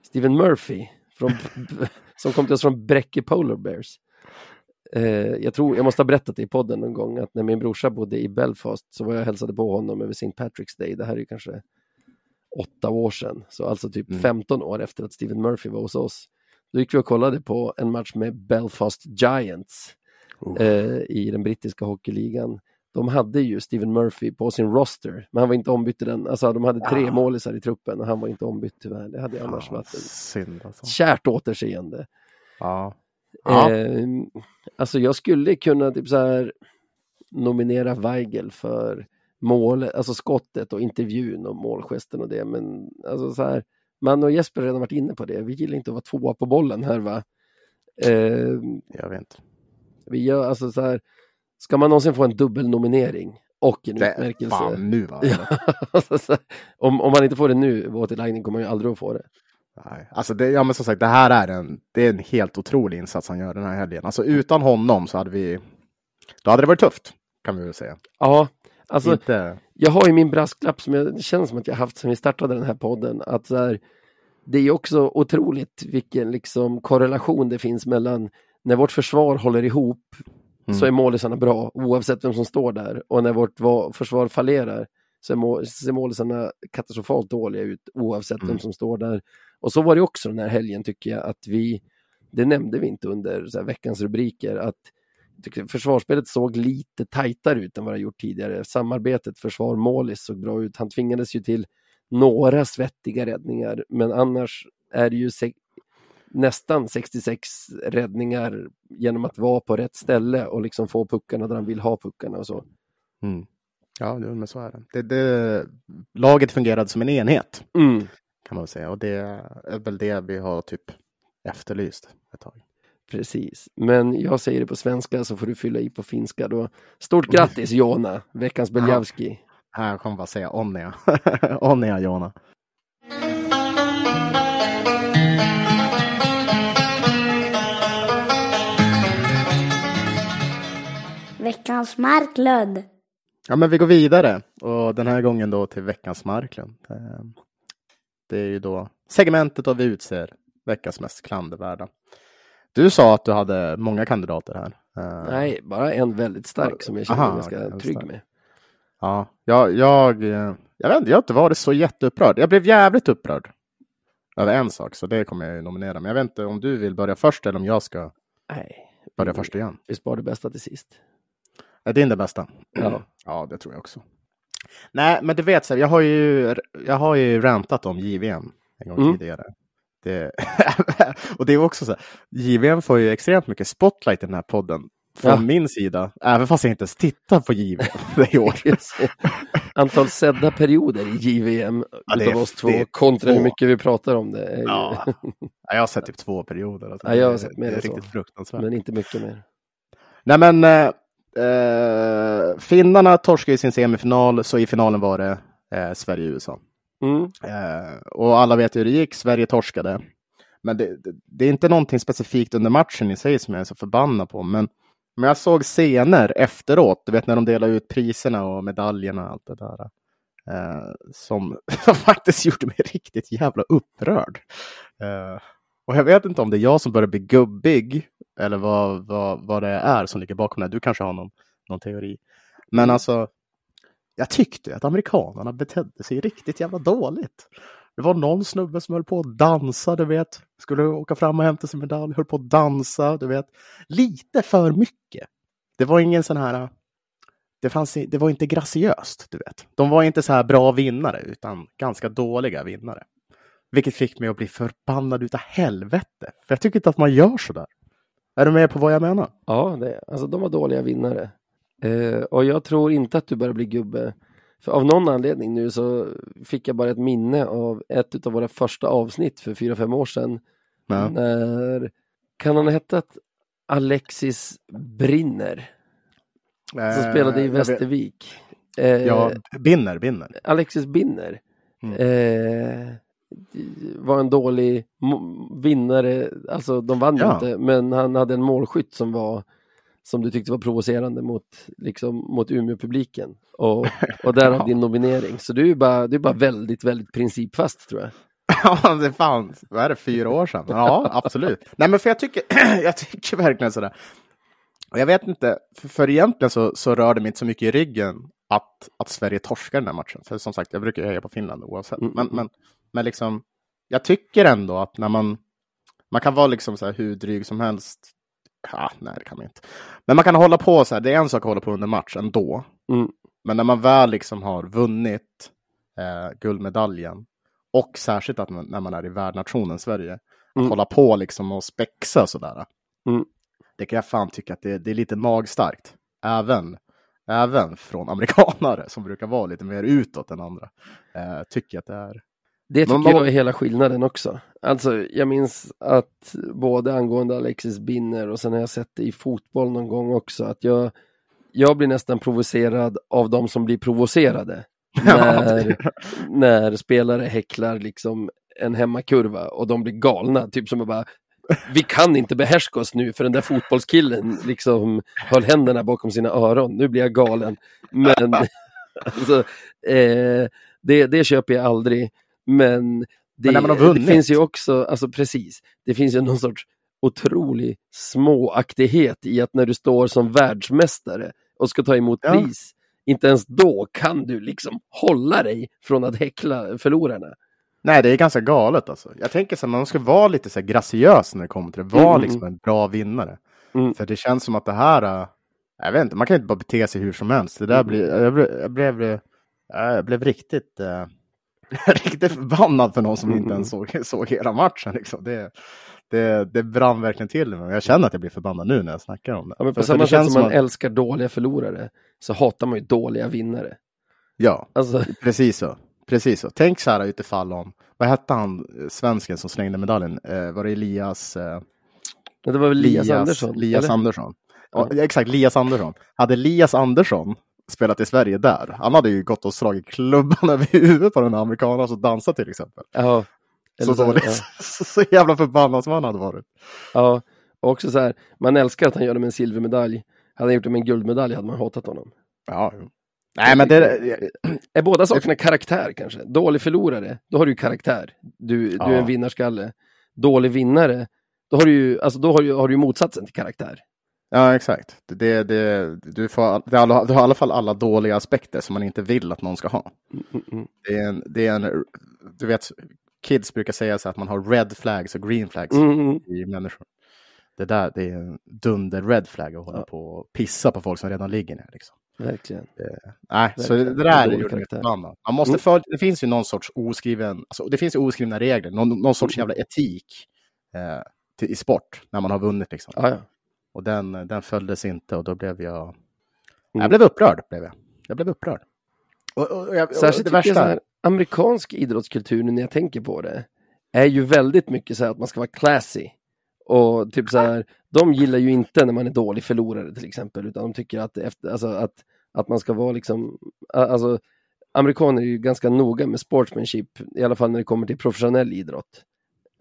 Steven Murphy, från, som kom till oss från Bräcke Polar Bears. Eh, jag tror, jag måste ha berättat det i podden någon gång, att när min brorsa bodde i Belfast så var jag hälsade på honom över St. Patrick's Day. Det här är kanske åtta år sedan, så alltså typ mm. 15 år efter att Steven Murphy var hos oss. Då gick vi och kollade på en match med Belfast Giants oh. eh, i den brittiska hockeyligan. De hade ju Steven Murphy på sin roster, men han var inte ombytt i den. Alltså de hade tre ja. målisar i truppen och han var inte ombytt tyvärr. Det hade annars ja, varit ett synd, alltså. kärt återseende. Ja. Ja. Eh, alltså jag skulle kunna typ så här nominera Weigel för målet, alltså skottet och intervjun och målgesten och det, men alltså så här, man och Jesper har redan varit inne på det. Vi gillar inte att vara tvåa på bollen här va. Eh, Jag vet inte. vi gör alltså så här, ska man någonsin få en dubbelnominering och en Det är utmärkelse? fan nu va? Ja, alltså, om, om man inte får det nu, återläggning, kommer man ju aldrig att få det. Nej, alltså det, ja men som sagt, det här är en, det är en helt otrolig insats han gör den här helgen. Alltså utan honom så hade vi, då hade det varit tufft, kan vi väl säga. Ja, alltså Inte, jag har ju min brasklapp som jag, det känns som att jag haft sedan vi startade den här podden. Att här, det är också otroligt vilken liksom korrelation det finns mellan när vårt försvar håller ihop Mm. så är målisarna bra oavsett vem som står där och när vårt va- försvar fallerar ser målisarna katastrofalt dåliga ut oavsett Mm. vem som står där. Och så var det också den här helgen tycker jag att vi, det nämnde vi inte under veckans rubriker, att försvarsspelet såg lite tajtare ut än vad det gjort tidigare. Samarbetet försvar-målis såg bra ut. Han tvingades ju till några svettiga räddningar, men annars är det ju nästan 66 räddningar genom att vara på rätt ställe och liksom få puckarna där han vill ha puckarna och så. mm. Ja, men så är det. det, det. Laget fungerade som en enhet, Mm. kan man väl säga. Och det är väl det vi har typ efterlyst ett tag. Precis, men jag säger det på svenska så får du fylla i på finska då. Stort grattis Jona, veckans Beljavski. Här jag kommer bara säga onnea. onnea, Jona. Veckans Marklund. Ja, men vi går vidare och den här gången då till veckans Marklund. Eh, Det är ju då segmentet då vi utser veckans mest klandervärda. Du sa att du hade många kandidater här. Eh, Nej, bara en väldigt stark som jag känner mig ganska trygg med. Ja, jag, jag, eh, jag vet inte, jag har inte varit så jätteupprörd. Jag blev jävligt upprörd över en sak, så det kommer jag ju nominera. Men jag vet inte om du vill börja först eller om jag ska Nej, börja först igen. vi sparar det bästa till sist. Är din det bästa? Ja. Ja, det tror jag också. Nej, men du vet, så här, jag har ju, jag har ju rantat om JVM en gång Mm. tidigare. Det, och det är också så här, JVM får ju extremt mycket spotlight i den här podden. Från Ja. min sida, även fast jag inte ens tittar på JVM det i år. Antal sedda perioder i JVM Ja, det är- utav oss två kontra hur två. mycket vi pratar om det. Ja. Ja, jag har sett typ två perioder. Alltså. Ja, jag har sett mer Det är än så. riktigt fruktansvärt. Men inte mycket mer. Nej, men eh, finnarna torskade i sin semifinal, så i finalen var det eh, Sverige-USA. Mm. Eh, och alla vet hur det gick, Sverige torskade. Men det, det, det är inte någonting specifikt under matchen i sig som jag är så förbannad på. Men, men jag såg scener efteråt, du vet när de delade ut priserna och medaljerna och allt det där. Eh, som, som faktiskt gjorde mig riktigt jävla upprörd. Eh, och jag vet inte om det är jag som börjar bli gubbig eller vad, vad, vad det är som ligger bakom det. Du kanske har någon, någon teori. Men alltså, jag tyckte att amerikanerna betedde sig riktigt jävla dåligt. Det var någon snubbe som höll på att dansa, du vet. Skulle åka fram och hämta sin medalj, höll på att dansa, du vet. Lite för mycket. Det var ingen sån här... Det, fanns, det var inte graciöst, du vet. De var inte så här bra vinnare, utan ganska dåliga vinnare. Vilket fick mig att bli förbannad utav helvete. För jag tycker inte att man gör så där. Är du med på vad jag menar? Ja, det, alltså de var dåliga vinnare. Eh, och jag tror inte att du börjar bli gubbe. För av någon anledning nu så fick jag bara ett minne av ett av våra första avsnitt för fyra fem år sedan. Ja. När, kan han ha hetat Alexis Brinner? Som spelade i Eh, Västervik. Eh, Ja, Binner, Binner. Alexis Binner. Mm. Var en dålig vinnare, alltså de vann Ja. inte, men han hade en målskytt som var som du tyckte var provocerande mot, liksom, mot Umeå-publiken. Och, och därav Ja. din nominering. Så du är bara, du är bara väldigt, väldigt principfast tror jag. Ja, det fan, vad är det, fyra år sedan? Ja, absolut. Nej, men för jag tycker, jag tycker verkligen sådär. Och jag vet inte, för, för egentligen så, så rör det mig inte så mycket i ryggen att, att Sverige torskar den här matchen. För som sagt, jag brukar ju heja på Finland oavsett. Mm, Men, mm, men, men liksom, jag tycker ändå att när man, man kan vara liksom så här hur dryg som helst. Ja, nej, det kan man inte. Men man kan hålla på så här, det är en sak att hålla på under match ändå. Mm. Men när man väl liksom har vunnit eh, guldmedaljen och särskilt att man, när man är i värdnationen Sverige, att Mm. hålla på liksom och spexa sådär. Mm. Det kan jag fan tycka att det, det är lite magstarkt. Även, även från amerikanare som brukar vara lite mer utåt än andra. Eh, tycker att det är, Det tycker man- jag är hela skillnaden också. Alltså, jag minns att både angående Alexis Binner och sen har jag sett det i fotboll någon gång också, att jag, jag blir nästan provocerad av de som blir provocerade. När, när spelare häcklar liksom en hemmakurva och de blir galna, typ som att bara vi kan inte behärska oss nu för den där fotbollskillen liksom höll händerna bakom sina öron. Nu blir jag galen. Men alltså, eh, det, det köper jag aldrig. Men det, Men när man det finns ju också, alltså precis, det finns ju någon sorts otrolig småaktighet i att när du står som världsmästare och ska ta emot Ja. pris, inte ens då kan du liksom hålla dig från att häckla förlorarna. Nej, det är ganska galet alltså. Jag tänker så här, man ska vara lite så här graciös när det kommer till det. Vara Mm, liksom en bra vinnare. Mm. För det känns som att det här, äh, jag vet inte, man kan inte bara bete sig hur som helst. Det där Mm. blir, jag blev, jag blev, äh, jag blev riktigt, äh, riktigt förbannad för någon som inte ens såg, såg hela matchen. Liksom. Det, det, det brann verkligen till mig. Jag känner att jag blir förbannad nu när jag snackar om det. Ja, men på För- för samma det sätt som man att- älskar dåliga förlorare så hatar man ju dåliga vinnare. Ja, Alltså, Precis så. Precis så. Tänk så här utifall om, vad hette han, eh, svensken som slängde medaljen? Eh, var det Elias? Eh, det var väl Lias Andersson? Lias eller? Andersson. Ja, exakt, Lias Andersson. Hade Lias Andersson spelat i Sverige där, han hade ju gått och slagit klubban över huvudet på den här amerikanen som dansar till exempel. Ja, Så, så, dåligt. ja. så, så jävla förbannad som han hade varit. ja, och också så här, man älskar att han gör det med en silvermedalj. Hade han gjort det med en guldmedalj hade man hatat honom. Ja, jo. Nej, men det... Är båda sakerna karaktär kanske? Dålig förlorare, då har du karaktär. Du, du är Ja. en vinnarskalle. Dålig vinnare, då har du ju, alltså då har du, har du motsatsen till karaktär. Ja, exakt. Det, det, du, får, det, är alla, du har i alla fall alla dåliga aspekter som man inte vill att någon ska ha. Mm, mm. Det är en, det är en, du vet, kids brukar säga så att man har red flags och green flags Mm, i människor. Det där, det är en dunder red flag att hålla Ja. på och pissa på folk som redan ligger ner. Liksom. Verkligen. Nej, så det, Verkligen. det där gjorde mig förbannad. Man måste Mm. följa, det finns ju någon sorts oskriven, alltså, det finns ju oskrivna regler, någon, någon sorts jävla etik eh, till, i sport när man har vunnit. Liksom. Ja, ja. Och den, den följdes inte och då blev jag, Mm. jag blev upprörd. Blev jag. jag blev upprörd. Och, och, och, jag, Särskilt det värsta, här, amerikansk idrottskultur, nu när jag tänker på det, är ju väldigt mycket så här att man ska vara classy. Och typ så här, de gillar ju inte när man är dålig förlorare till exempel, utan de tycker att, efter, alltså, att, att man ska vara liksom, alltså amerikaner är ju ganska noga med sportsmanship, i alla fall när det kommer till professionell idrott.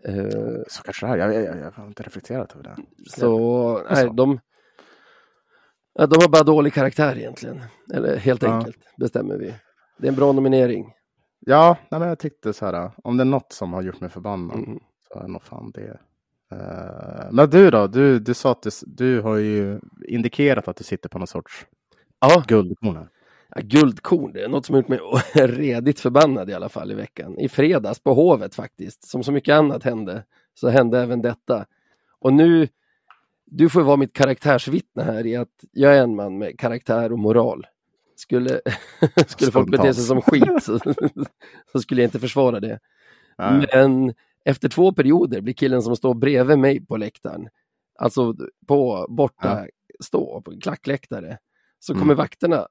Eh, så kanske det är, jag, jag, jag, har inte reflekterat över det. så, Alltså. nej, de, ja, de har bara dålig karaktär egentligen. Eller helt Ja. enkelt, bestämmer vi. Det är en bra nominering. Ja, nej, men jag tyckte så här, om det är något som har gjort mig förbannad Mm. så är det nog fan det. Eh, men du då, du, du sa att du, du har ju indikerat att du sitter på någon sorts Ja, guldkorn. Ja, guldkorn, det är något som har gjort mig redigt förbannad i alla fall i veckan. I fredags på Hovet faktiskt, som så mycket annat hände, så hände även detta. Och nu, du får vara mitt karaktärsvittne här i att jag är en man med karaktär och moral. Skulle, skulle folk bete sig som skit så, så skulle jag inte försvara det. Nej. Men efter två perioder blir killen som står bredvid mig på läktaren, alltså på borta stå, på klackläktare, så kommer Mm. vakterna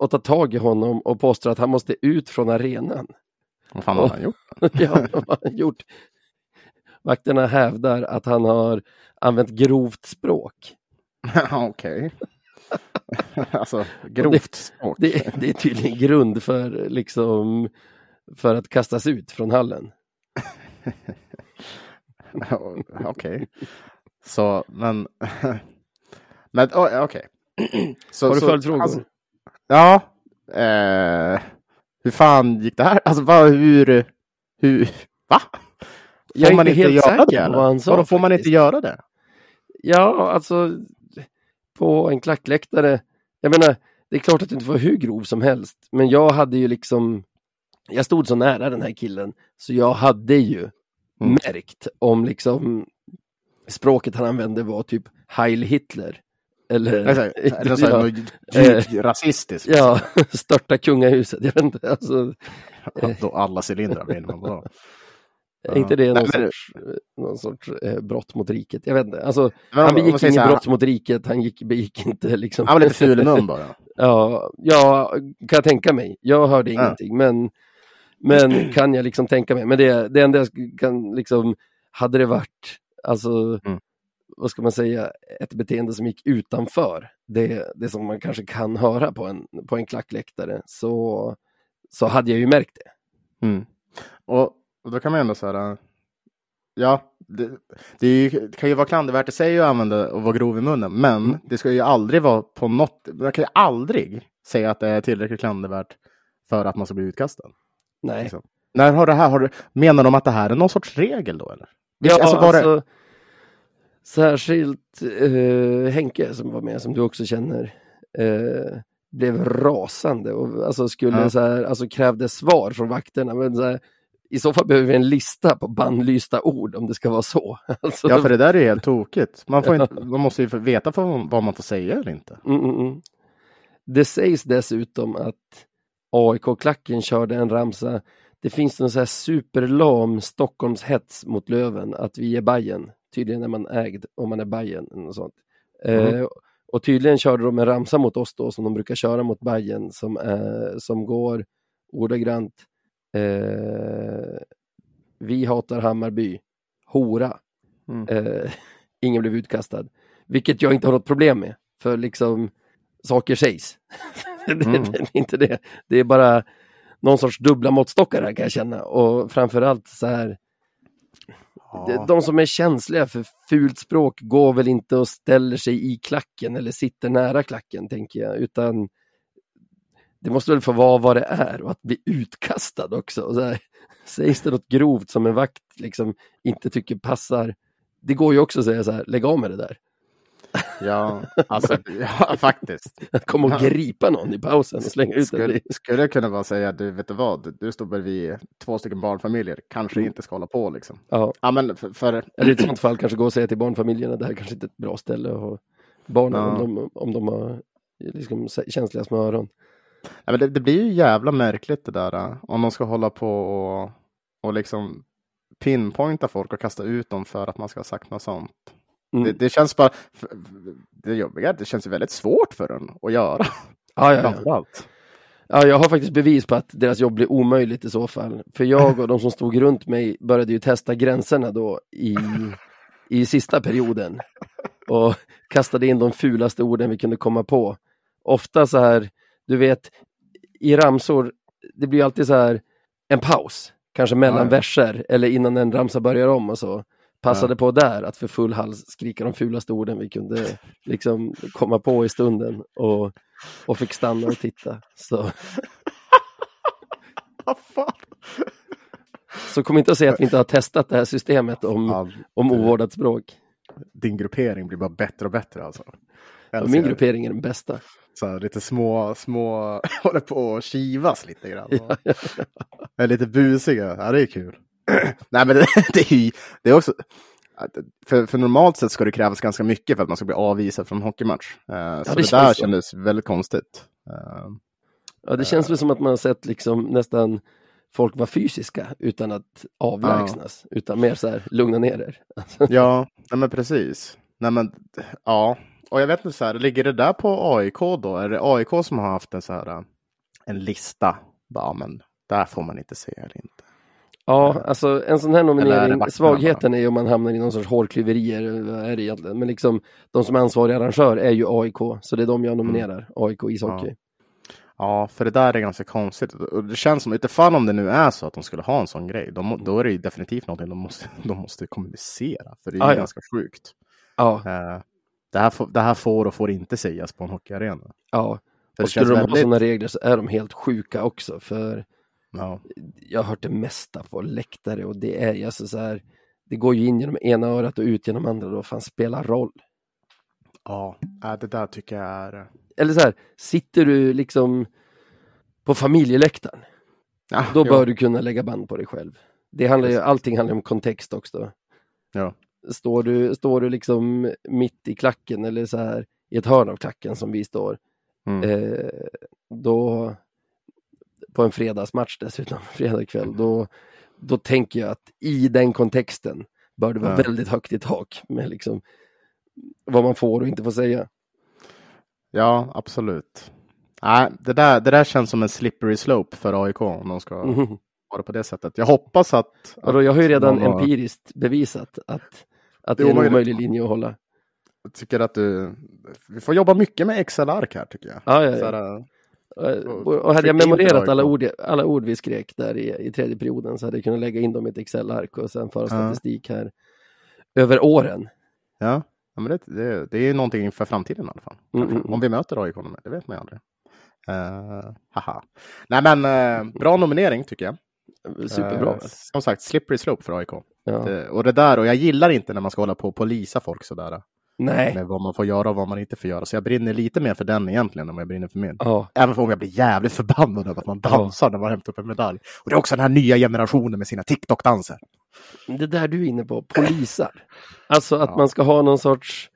att ta tag i honom och påstår att han måste ut från arenan. Vad fan har han gjort? ja, vad har han gjort? Vakterna hävdar att han har använt grovt språk. Okej. alltså, grovt språk. Det, det är tydligen grund för, liksom, för att kastas ut från hallen. Okej. Så, men... men okej. Så- Har du så- följdfrågor? alltså, Ja. Eh, hur fan gick det här? Alltså, vad, hur... hur va? Jag Får man inte göra det? eller? vad han sa Vadå, får man inte göra det? Ja, alltså på en klackläktare. Jag menar, det är klart att du inte var hur grov som helst, men jag hade ju liksom, jag stod så nära den här killen, så jag hade ju Mm. märkt om liksom språket han använde var typ Heil Hitler. Eller, Alltså, Eller så ja, djupt rasistiskt. ja, störta kungahuset. Jag vet inte, alltså, Då alla cylindrar vinner man bra. är inte det någon Nej, men- sorts, någon sorts eh, brott mot riket? Jag vet inte. Alltså, Men han begick inget brott mot riket, han gick, begick inte liksom... Han var lite ful i mun bara. Ja, ja, kan jag tänka mig. Jag hörde Ja. ingenting, men Men kan jag liksom tänka mig. Men det, det enda jag kan liksom, hade det varit, alltså, Mm. Vad ska man säga, ett beteende som gick utanför det, det som man kanske kan höra på en, på en klackläktare, så, så hade jag ju märkt det. Mm. Och, och då kan man ändå säga, ja, det, det, ju, det kan ju vara klandervärt i sig att använda och vara grov i munnen, men Mm. det ska ju aldrig vara på något, man kan ju aldrig säga att det är tillräckligt klandervärt för att man ska bli utkastad. Nej. Liksom. När har det här, har du, menar de att det här är någon sorts regel då eller? Ja, alltså, alltså, var det- särskilt eh, Henke som var med, som du också känner, eh, blev rasande och alltså skulle Ja. så här, alltså krävde svar från vakterna. Men så här, I så fall behöver vi en lista på bannlysta ord om det ska vara så. Alltså, Ja, för det där är helt tokigt. Man, får inte, man måste ju veta vad, vad man får säga eller inte. mm, mm, mm. Det sägs dessutom att AIK-klacken körde en ramsa. Det finns någon så här superlam Stockholmshets mot Löven att vi är Bajen. Tydligen är man ägd om man är Bajen eller något sånt. Mm. Eh, och tydligen körde de en ramsa mot oss då som de brukar köra mot Bajen som, eh, som går ordagrant eh, Vi hatar Hammarby. Hora. Mm. Eh, ingen blev utkastad. Vilket jag inte har något problem med. För liksom saker sägs. det, Mm. det är inte det. Det är bara någon sorts dubbla måttstockar här kan jag känna. Och framförallt så här. De- Ja. De som är känsliga för fult språk går väl inte och ställer sig i klacken eller sitter nära klacken tänker jag. Utan det måste väl få vara vad det är och att bli utkastad också. Och så här, sägs det något grovt som en vakt liksom inte tycker passar. Det går ju också att säga så här, lägg av med det där. Ja, alltså, ja, faktiskt. Att komma och gripa någon i pausen och slänga ut Skulle, skulle jag kunna bara säga, du vet du vad, du står bredvid två stycken barnfamiljer, kanske inte ska hålla på liksom. Ja, Ja, men för, för eller i ett sånt fall kanske gå och säga till barnfamiljerna, det här kanske inte är ett bra ställe att ha barnen Ja. om, de, om de har liksom, känsliga små öron. ja, men det, det blir ju jävla märkligt det där, äh, om de ska hålla på och, och liksom pinpointa folk och kasta ut dem för att man ska ha sagt något sånt. Mm. Det, det känns bara, det jobbiga, det känns väldigt svårt för en att göra, ja, ja, ja. Ja, jag har faktiskt bevis på att deras jobb blir omöjligt i så fall. För jag och de som stod runt mig började ju testa gränserna då i, i sista perioden. Och kastade in de fulaste orden vi kunde komma på. Ofta så här, du vet, i ramsor, det blir alltid så här en paus. Kanske mellan Ja, ja. verser eller innan en ramsa börjar om och så. Passade Ja. på där att för full hals skrika de fulaste orden vi kunde liksom komma på i stunden. Och, och fick stanna och titta. Så. Så kom inte att säga att vi inte har testat det här systemet om, Ja, om ovårdat språk. din gruppering blir bara bättre och bättre alltså. Jag Min ser gruppering är den bästa. Så lite små, små, håller på att kivas lite grann. Är lite busiga, ja det är kul. Nej men det, det är ju, det är också, för, för normalt sett ska det krävas ganska mycket för att man ska bli avvisad från hockeymatch. Eh, så det det, där så. kändes väldigt konstigt. Eh, Ja, det känns väl som att man har sett liksom nästan folk vara fysiska utan att avlägsnas. Utan mer så här, lugna ner er. ja, men precis. Nej men, ja. Och jag vet inte, så här, ligger det där på AIK då? Är det AIK som har haft en så här, eh, en lista? Ja, men där får man inte se eller inte. Ja, alltså en sån här nominering, svagheten är ju om man hamnar i någon sorts hårklyverier, är det egentligen? Men liksom, de som är ansvariga arrangör är ju AIK, så det är de jag nominerar, AIK ishockey. Ja, för det där är ganska konstigt. Och det känns som, utifall om det nu är så att de skulle ha en sån grej, må- då är det ju definitivt någonting de måste, de måste kommunicera. För det är ju Ah, ja. ganska sjukt. Ja, Eh, det, här får, det här får och får inte sägas på en hockeyarena. ja. För Och skulle de ha väldigt... sådana regler så är de helt sjuka också, för Ja, jag har hört det mesta på läktare och det är alltså så här, det går ju in genom ena örat och ut genom andra då, fan spelar roll. ja äh, det där tycker jag är... Eller så här, sitter du liksom på familjeläktaren, Ja, då bör du kunna lägga band på dig själv. Det handlar ju, allting handlar om kontext också. Ja. Står du, står du liksom mitt i klacken eller så här i ett hörn av klacken som vi står, Mm. eh, då på en fredagsmatch dessutom, fredagkväll, då, då tänker jag att i den kontexten bör det vara Ja. väldigt högt i tak med liksom vad man får och inte får säga. ja, absolut. Nej, det där, det där känns som en slippery slope för AIK om de ska Mhm. vara på det sättet. Jag hoppas att... Och då, jag har ju redan har- empiriskt bevisat att, att det Det är en omöjlig linje att hålla. Jag tycker att du... Vi får jobba mycket med Excel-ark här tycker jag. Ja, ja, ja. här, Och, och hade jag memorerat alla ord, alla ord vi skrek där i, i tredje perioden så hade jag kunnat lägga in dem i ett Excel-ark och sen föra statistik här över åren. ja, ja men det, det, det är ju någonting inför framtiden i alla fall. Mm, mm, mm. Om vi möter AIK, det vet man ju aldrig. Uh, haha. Nej men uh, bra nominering tycker jag. Superbra. Eh, som sagt, slippery slope för AIK. ja. Det, och det där, och jag gillar inte när man ska hålla på och polisa folk sådär. Nej. Med vad man får göra och vad man inte får göra. Så jag brinner lite mer för den egentligen än vad jag brinner för min. Ja, Även om jag blir jävligt förbannad över att man dansar när man hämtar upp en medalj. Och det är också den här nya generationen med sina TikTok-danser. det där du är inne på, polisar. Alltså att Ja. man ska ha någon sorts,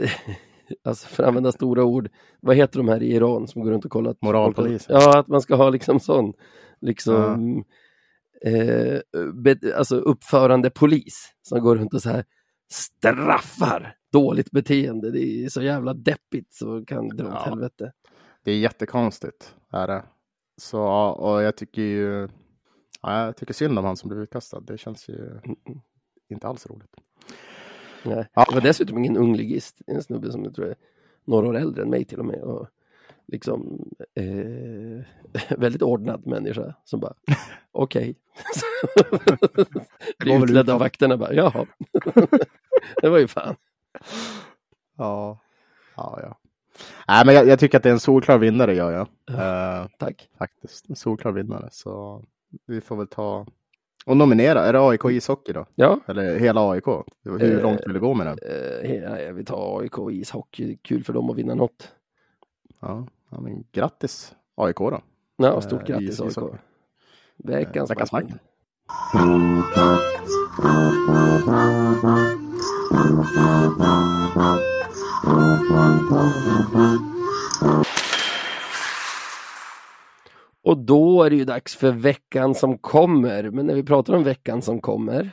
alltså för att använda stora ord, vad heter de här i Iran som går runt och kollar? Moralpolis. Ja, att man ska ha liksom sån, liksom, eh, be, alltså uppförande polis som går runt och så här straffar dåligt beteende. Det är så jävla deppigt så kan dra åt Ja. helvete. Det är jättekonstigt. Är det. Så, och jag tycker ju... Ja, jag tycker synd om han som blev utkastad. Det känns ju inte alls roligt. Nej. Ja. Det var dessutom ingen ung ligist, en snubbe som jag tror är några år äldre än mig till och med. Och liksom eh, väldigt ordnad människa som bara okej. Blir Går väl utledd av vakterna bara jaha. det var ju fan. Ja, ja. ja. Nej, men jag, jag tycker att det är en solklar vinnare, gör jag. Eh, Tack. faktiskt. En solklar vinnare. Så vi får väl ta och nominera. Är det AIK ishockey då? Ja, Eller hela AIK? Hur Eh, långt vill du gå med det? eh, jag vill ta AIK ishockey. Kul för dem att vinna något. Ja, ja men grattis AIK då. Ja, stort Eh, grattis is- AIK. Veckans, Eh, veckans Martin. Och då är det ju dags för veckan som kommer. Men när vi pratar om veckan som kommer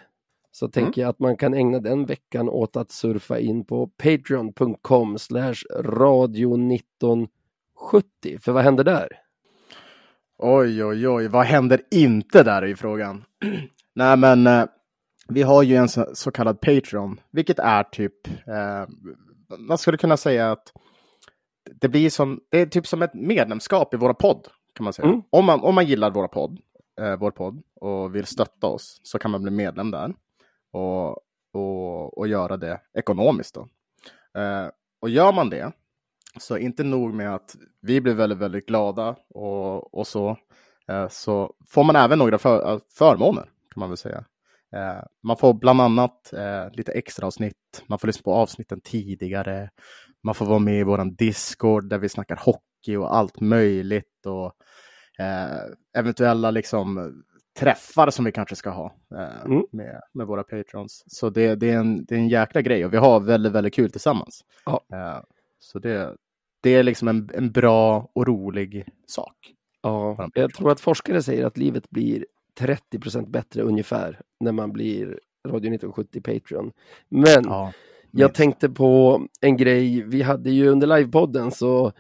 så tänker jag att man kan ägna den veckan åt att surfa in på patreon.com slash radio 1970. För vad händer där? Oj, oj, oj, vad händer inte där i frågan? Nej, men eh, vi har ju en så, så kallad Patreon, vilket är typ, eh, man skulle kunna säga att det blir som, det är typ som ett medlemskap i våra podd, kan man säga. Mm. Om, man, om man gillar våra podd, eh, vår podd och vill stötta oss så kan man bli medlem där och, och, och göra det ekonomiskt då. Eh, och gör man det så inte nog med att vi blir väldigt, väldigt glada och, och så, eh, så får man även några för, förmåner kan man väl säga. Eh, man får bland annat eh, lite extra avsnitt. Man får lyssna på avsnitten tidigare. Man får vara med i våran Discord där vi snackar hockey och allt möjligt och eh, eventuella liksom träffar som vi kanske ska ha Mm. med, med våra patrons. Så det, det, är en, det är en jäkla grej och vi har väldigt, väldigt kul tillsammans. Ja. Så det, det är liksom en, en bra och rolig sak. Ja, jag tror att forskare säger att livet blir 30% bättre ungefär när man blir Radio 1970 Patreon. Men Ja, Jag tänkte på en grej, vi hade ju under livepodden så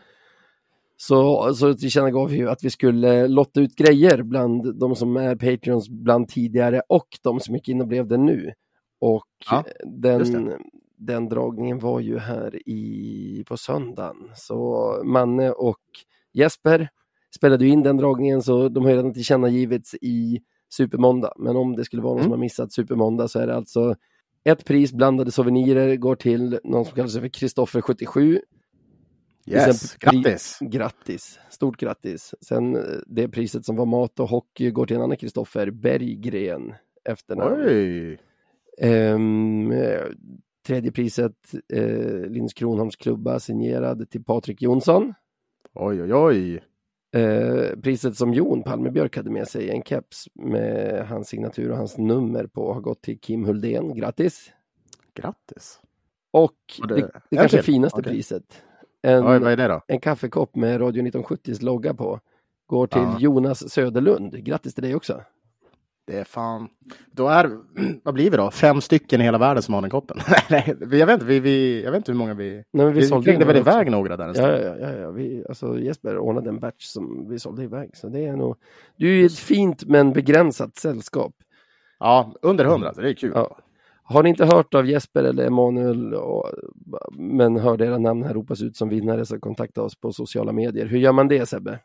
så, så tillkännagav vi ju att vi skulle lotta ut grejer bland de som är Patreons bland tidigare och de som gick in och blev det nu. Och Ja, den, den dragningen var ju här i, på söndagen. Så Manne och Jesper spelade ju in den dragningen så de har redan tillkännagivits i Supermåndag. Men om det skulle vara någon Mm. som har missat Supermåndag så är det alltså ett pris blandade souvenirer går till någon som kallar sig för Kristoffer 77. Yes, grattis! Grattis, stort grattis. Sen eh, det priset som var mat och hockey går till en annan Kristoffer Berggren efternamn. Oj! Eh, tredje priset eh, Linus Kronholms klubba signerad till Patrik Jonsson. Oj, oj, oj! Eh, priset som Jon Palmebjörk hade med sig, en keps med hans signatur och hans nummer på, har gått till Kim Huldén. Grattis! Grattis! Och det, det- det, kanske till? finaste Okej. priset, en, Oj, vad är det då? en kaffekopp med Radio 1970s logga på, går till Ja. Jonas Söderlund. Grattis till dig också! Det är fan. Då är, vad blir vi då? Fem stycken i hela världen som har den koppen? Nej, jag vet inte, vi, vi, jag vet inte hur många vi... Nej, men Vi, vi in väl iväg några där en stund. Ja, ja, ja, ja. Vi, alltså Jesper ordnade en batch som vi sålde iväg. Så det är nog, du är ju ett fint men begränsat sällskap. Ja, under hundra, så det är kul. Ja. Har ni inte hört av Jesper eller Emanuel och, men hörde era namn här ropas ut som vinnare så kontakta oss på sociala medier. Hur gör man det Sebbe?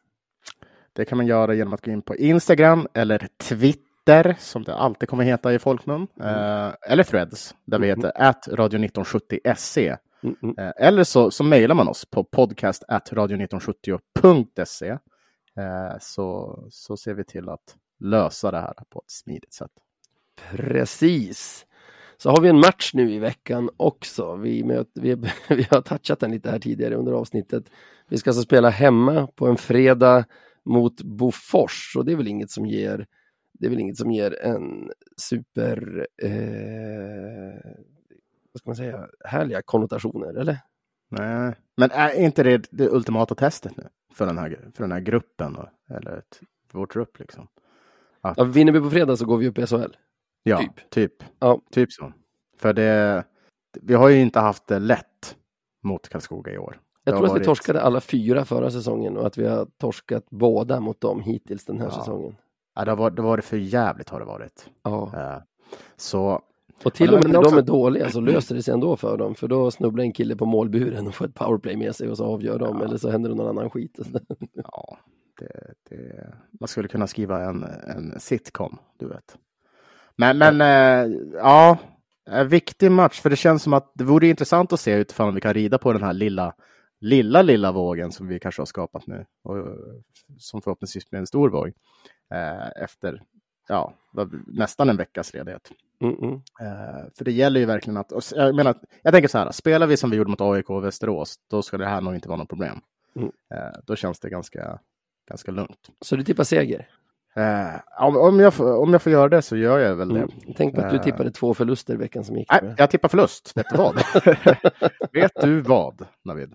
Det kan man göra genom att gå in på Instagram eller Twitter, som det alltid kommer heta i folkmun. Eh, eller Threads, där vi heter at radio1970se. Mm, mm. Eh, eller så, så mejlar man oss på podcast at radio1970.se. Eh, så, så ser vi till att lösa det här på ett smidigt sätt. Precis. Så har vi en match nu i veckan också. Vi, möt, vi, vi har touchat den lite här tidigare under avsnittet. Vi ska alltså spela hemma på en fredag mot Bofors och det är väl inget som ger det är väl inget som ger en super eh, vad ska man säga, härliga konnotationer, eller? Nej. Men är inte det det ultimata testet nu för den här, för den här gruppen? och- Eller ett, vår trupp liksom? Ja, vinner vi på fredag så går vi upp i SHL. Ja, Typ. typ. Ja. Typ så. För det, vi har ju inte haft det lätt mot Karlskoga i år. Jag tror har att vi varit- torskade alla fyra förra säsongen och att vi har torskat båda mot dem hittills den här Ja. säsongen. Ja, det, har varit, det har varit för jävligt har det varit. Ja. Eh, Så Och till Ja, och med när också- de är dåliga så löser det sig ändå för dem. För då snubblar en kille på målburen och får ett powerplay med sig och så avgör de. Eller så händer det någon annan skit. ja, det, det, man skulle kunna skriva en, en sitcom, du vet. Men, men eh, ja, en viktig match. För det känns som att det vore intressant att se utifrån vi kan rida på den här lilla, lilla, lilla vågen som vi kanske har skapat nu. Och, eh, som förhoppningsvis blir en stor våg. Eh, efter, ja, nästan en veckas ledighet. Mm -mm. Eh, för det gäller ju verkligen att, och jag menar, jag tänker så här, spelar vi som vi gjorde mot AIK och Västerås, då ska det här nog inte vara något problem. Mm. Eh, då känns det ganska, ganska lugnt. Så du tippar seger? Eh, om, om, jag, får- om jag får göra det så gör jag väl det. Mm. Tänk på att du Eh. tippade två förluster veckan som gick. Nej, jag tippar förlust. Vet du vad? Vet du vad, Navid?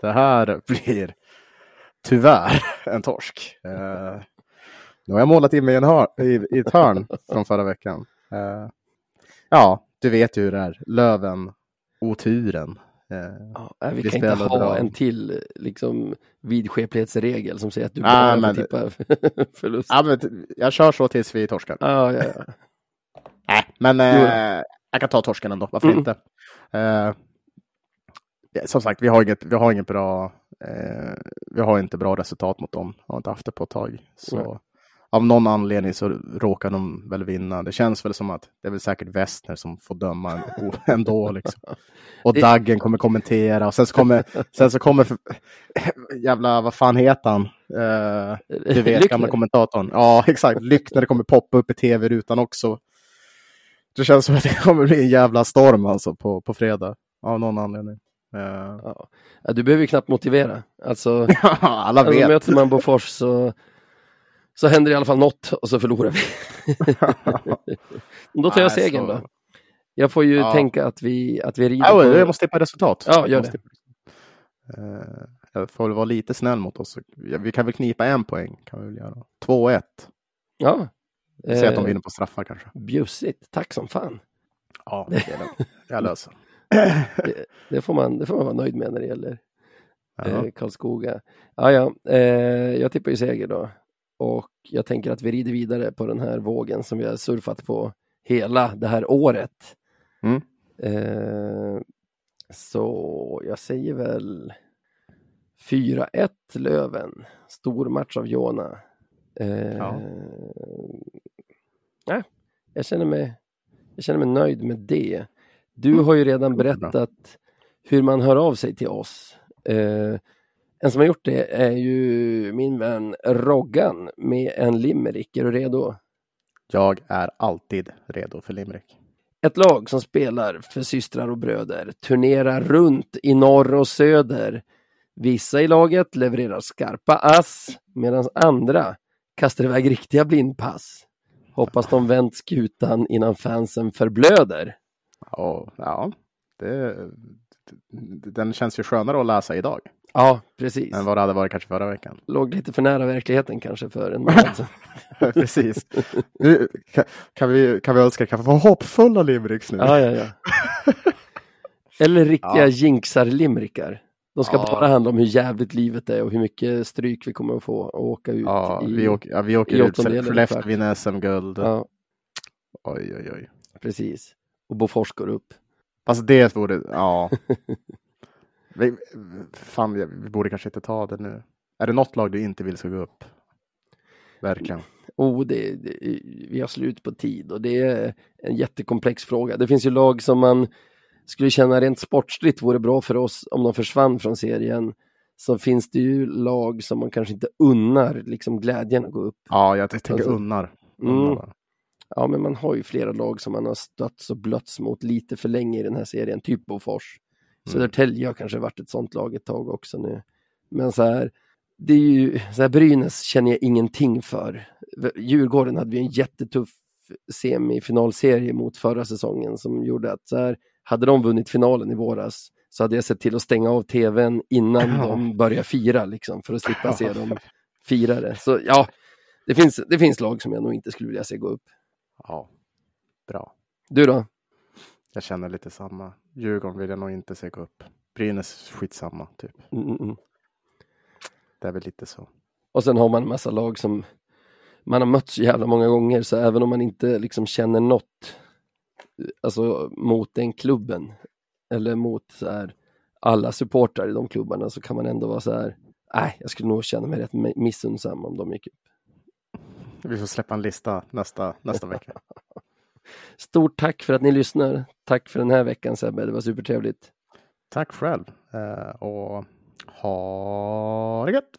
Det här blir tyvärr en torsk. Eh, nu har jag målat in mig i, hör, i, i ett hörn från förra veckan. Eh, ja, du vet ju hur det är. Löven, oturen. Eh, Ja, nej, vi, Vi kan inte ha bra. en till liksom, vidskeplighetsregel som säger att du Ah, bara men får det- tippa förlust. ja, men jag kör så tills vi torskar. Ja, ja, ja. Nej, men eh, jag kan ta torsken ändå. Varför Mm. inte? Eh, som sagt, vi har inget, vi har inget bra, eh, vi har inte bra resultat mot dem. Har inte haft det på ett tag. Så. Av någon anledning så råkar de väl vinna. Det känns väl som att det är väl säkert Westner som får döma ändå. Liksom. Och Daggen kommer kommentera och sen så kommer, sen så kommer jävla, vad fan heter han? Eh, du vet, gamla kommentatorn. Ja, exakt. Lyckner kommer poppa upp i tv-rutan också. Det känns som att det kommer bli en jävla storm alltså på, på fredag. Av någon anledning. Eh, Ja. Du behöver ju knappt motivera. Alltså, alla alltså vet. möter man Bofors så, så händer det i alla fall något och så förlorar vi. Då tar jag segern då. Jag får ju Ja. tänka att vi, att vi rider Ja, på... jag måste tippa resultat. Ja, gör Jag måste tippa- Eh, jag får väl vara lite snäll mot oss. Vi kan väl knipa en poäng. Kan vi väl göra. 2-1. Ja. Säg att de Eh, vinner på straffar kanske. Bjussigt, tack som fan. Ja, det är det. Jag löser. Det, det, får man, det får man vara nöjd med när det gäller Ja. eh, Karlskoga. Ja, ja, eh, jag tippar ju seger då. Och jag tänker att vi rider vidare på den här vågen som vi har surfat på hela det här året. Mm. Eh, så jag säger väl 4-1 Löven. Stor match av Jona. Eh, Ja. nej, jag, känner mig, jag känner mig nöjd med det. Du har ju redan bra. berättat hur man hör av sig till oss. Eh, en som har gjort det är ju min vän Roggan med en limerick. Är du redo? Jag är alltid redo för limerick. Ett lag som spelar för systrar och bröder turnerar runt i norr och söder. Vissa i laget levererar skarpa ass medan andra kastar iväg riktiga blindpass. Hoppas de vänt skutan innan fansen förblöder. Ja, ja det, den känns ju skönare att läsa idag. Ja, precis. än vad det hade varit kanske förra veckan. Låg lite för nära verkligheten kanske för en månad sedan. Precis. Nu, kan, kan, vi, kan vi önska kan vi få hoppfulla limericks nu? Ja, ja, ja. Eller riktiga Ja. jinxar-limrikar. De ska Ja. bara handla om hur jävligt livet är och hur mycket stryk vi kommer att få och åka ut Ja, i. vi åker, ja, vi åker i ut. Skellefteå vinner SM-guld. Ja, Oj, oj, oj. precis. Och Bofors går upp. Fast det vore, ja. vi, fan, vi borde kanske inte ta det nu. Är det något lag du inte vill ska gå upp? Verkligen. Oh, det, det, vi har slut på tid och det är en jättekomplex fråga. Det finns ju lag som man skulle känna rent sportsligt vore bra för oss om de försvann från serien. Så finns det ju lag som man kanske inte unnar liksom glädjen att gå upp. Ja, jag tänker Alltså, unnar. mm. unnar bara. Ja, men man har ju flera lag som man har stötts och blötts mot lite för länge i den här serien, typ Bofors. Södertälje har kanske varit ett sånt lag ett tag också nu. Men så här, det är ju, så här Brynäs känner jag ingenting för. Djurgården hade vi en jättetuff semifinalserie mot förra säsongen som gjorde att så här, hade de vunnit finalen i våras så hade jag sett till att stänga av tvn innan Ja. de börjar fira liksom för att slippa se dem fira det. Så ja, det finns, det finns lag som jag nog inte skulle vilja se gå upp. Ja, bra. Du då? Jag känner lite samma. Djurgården vill jag nog inte se gå upp. Brynäs skitsamma, typ. Mm, mm, mm. Det är väl lite så. Och sen har man en massa lag som man har mött så jävla många gånger så även om man inte liksom känner något alltså mot den klubben eller mot så här, alla supportrar i de klubbarna så kan man ändå vara så här nej, jag skulle nog känna mig rätt mi- missunnsam om de gick upp. Vi får släppa en lista nästa, nästa vecka. Stort tack för att ni lyssnar. Tack för den här veckan Sebbe, det var supertrevligt. Tack själv eh, och ha det gött!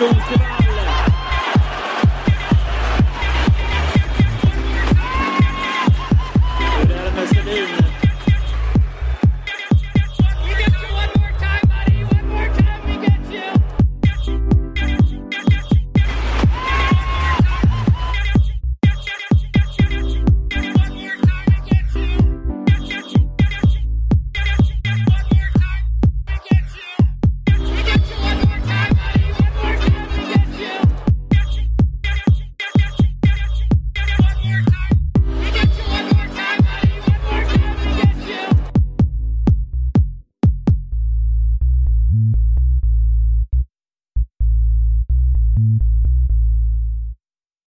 Och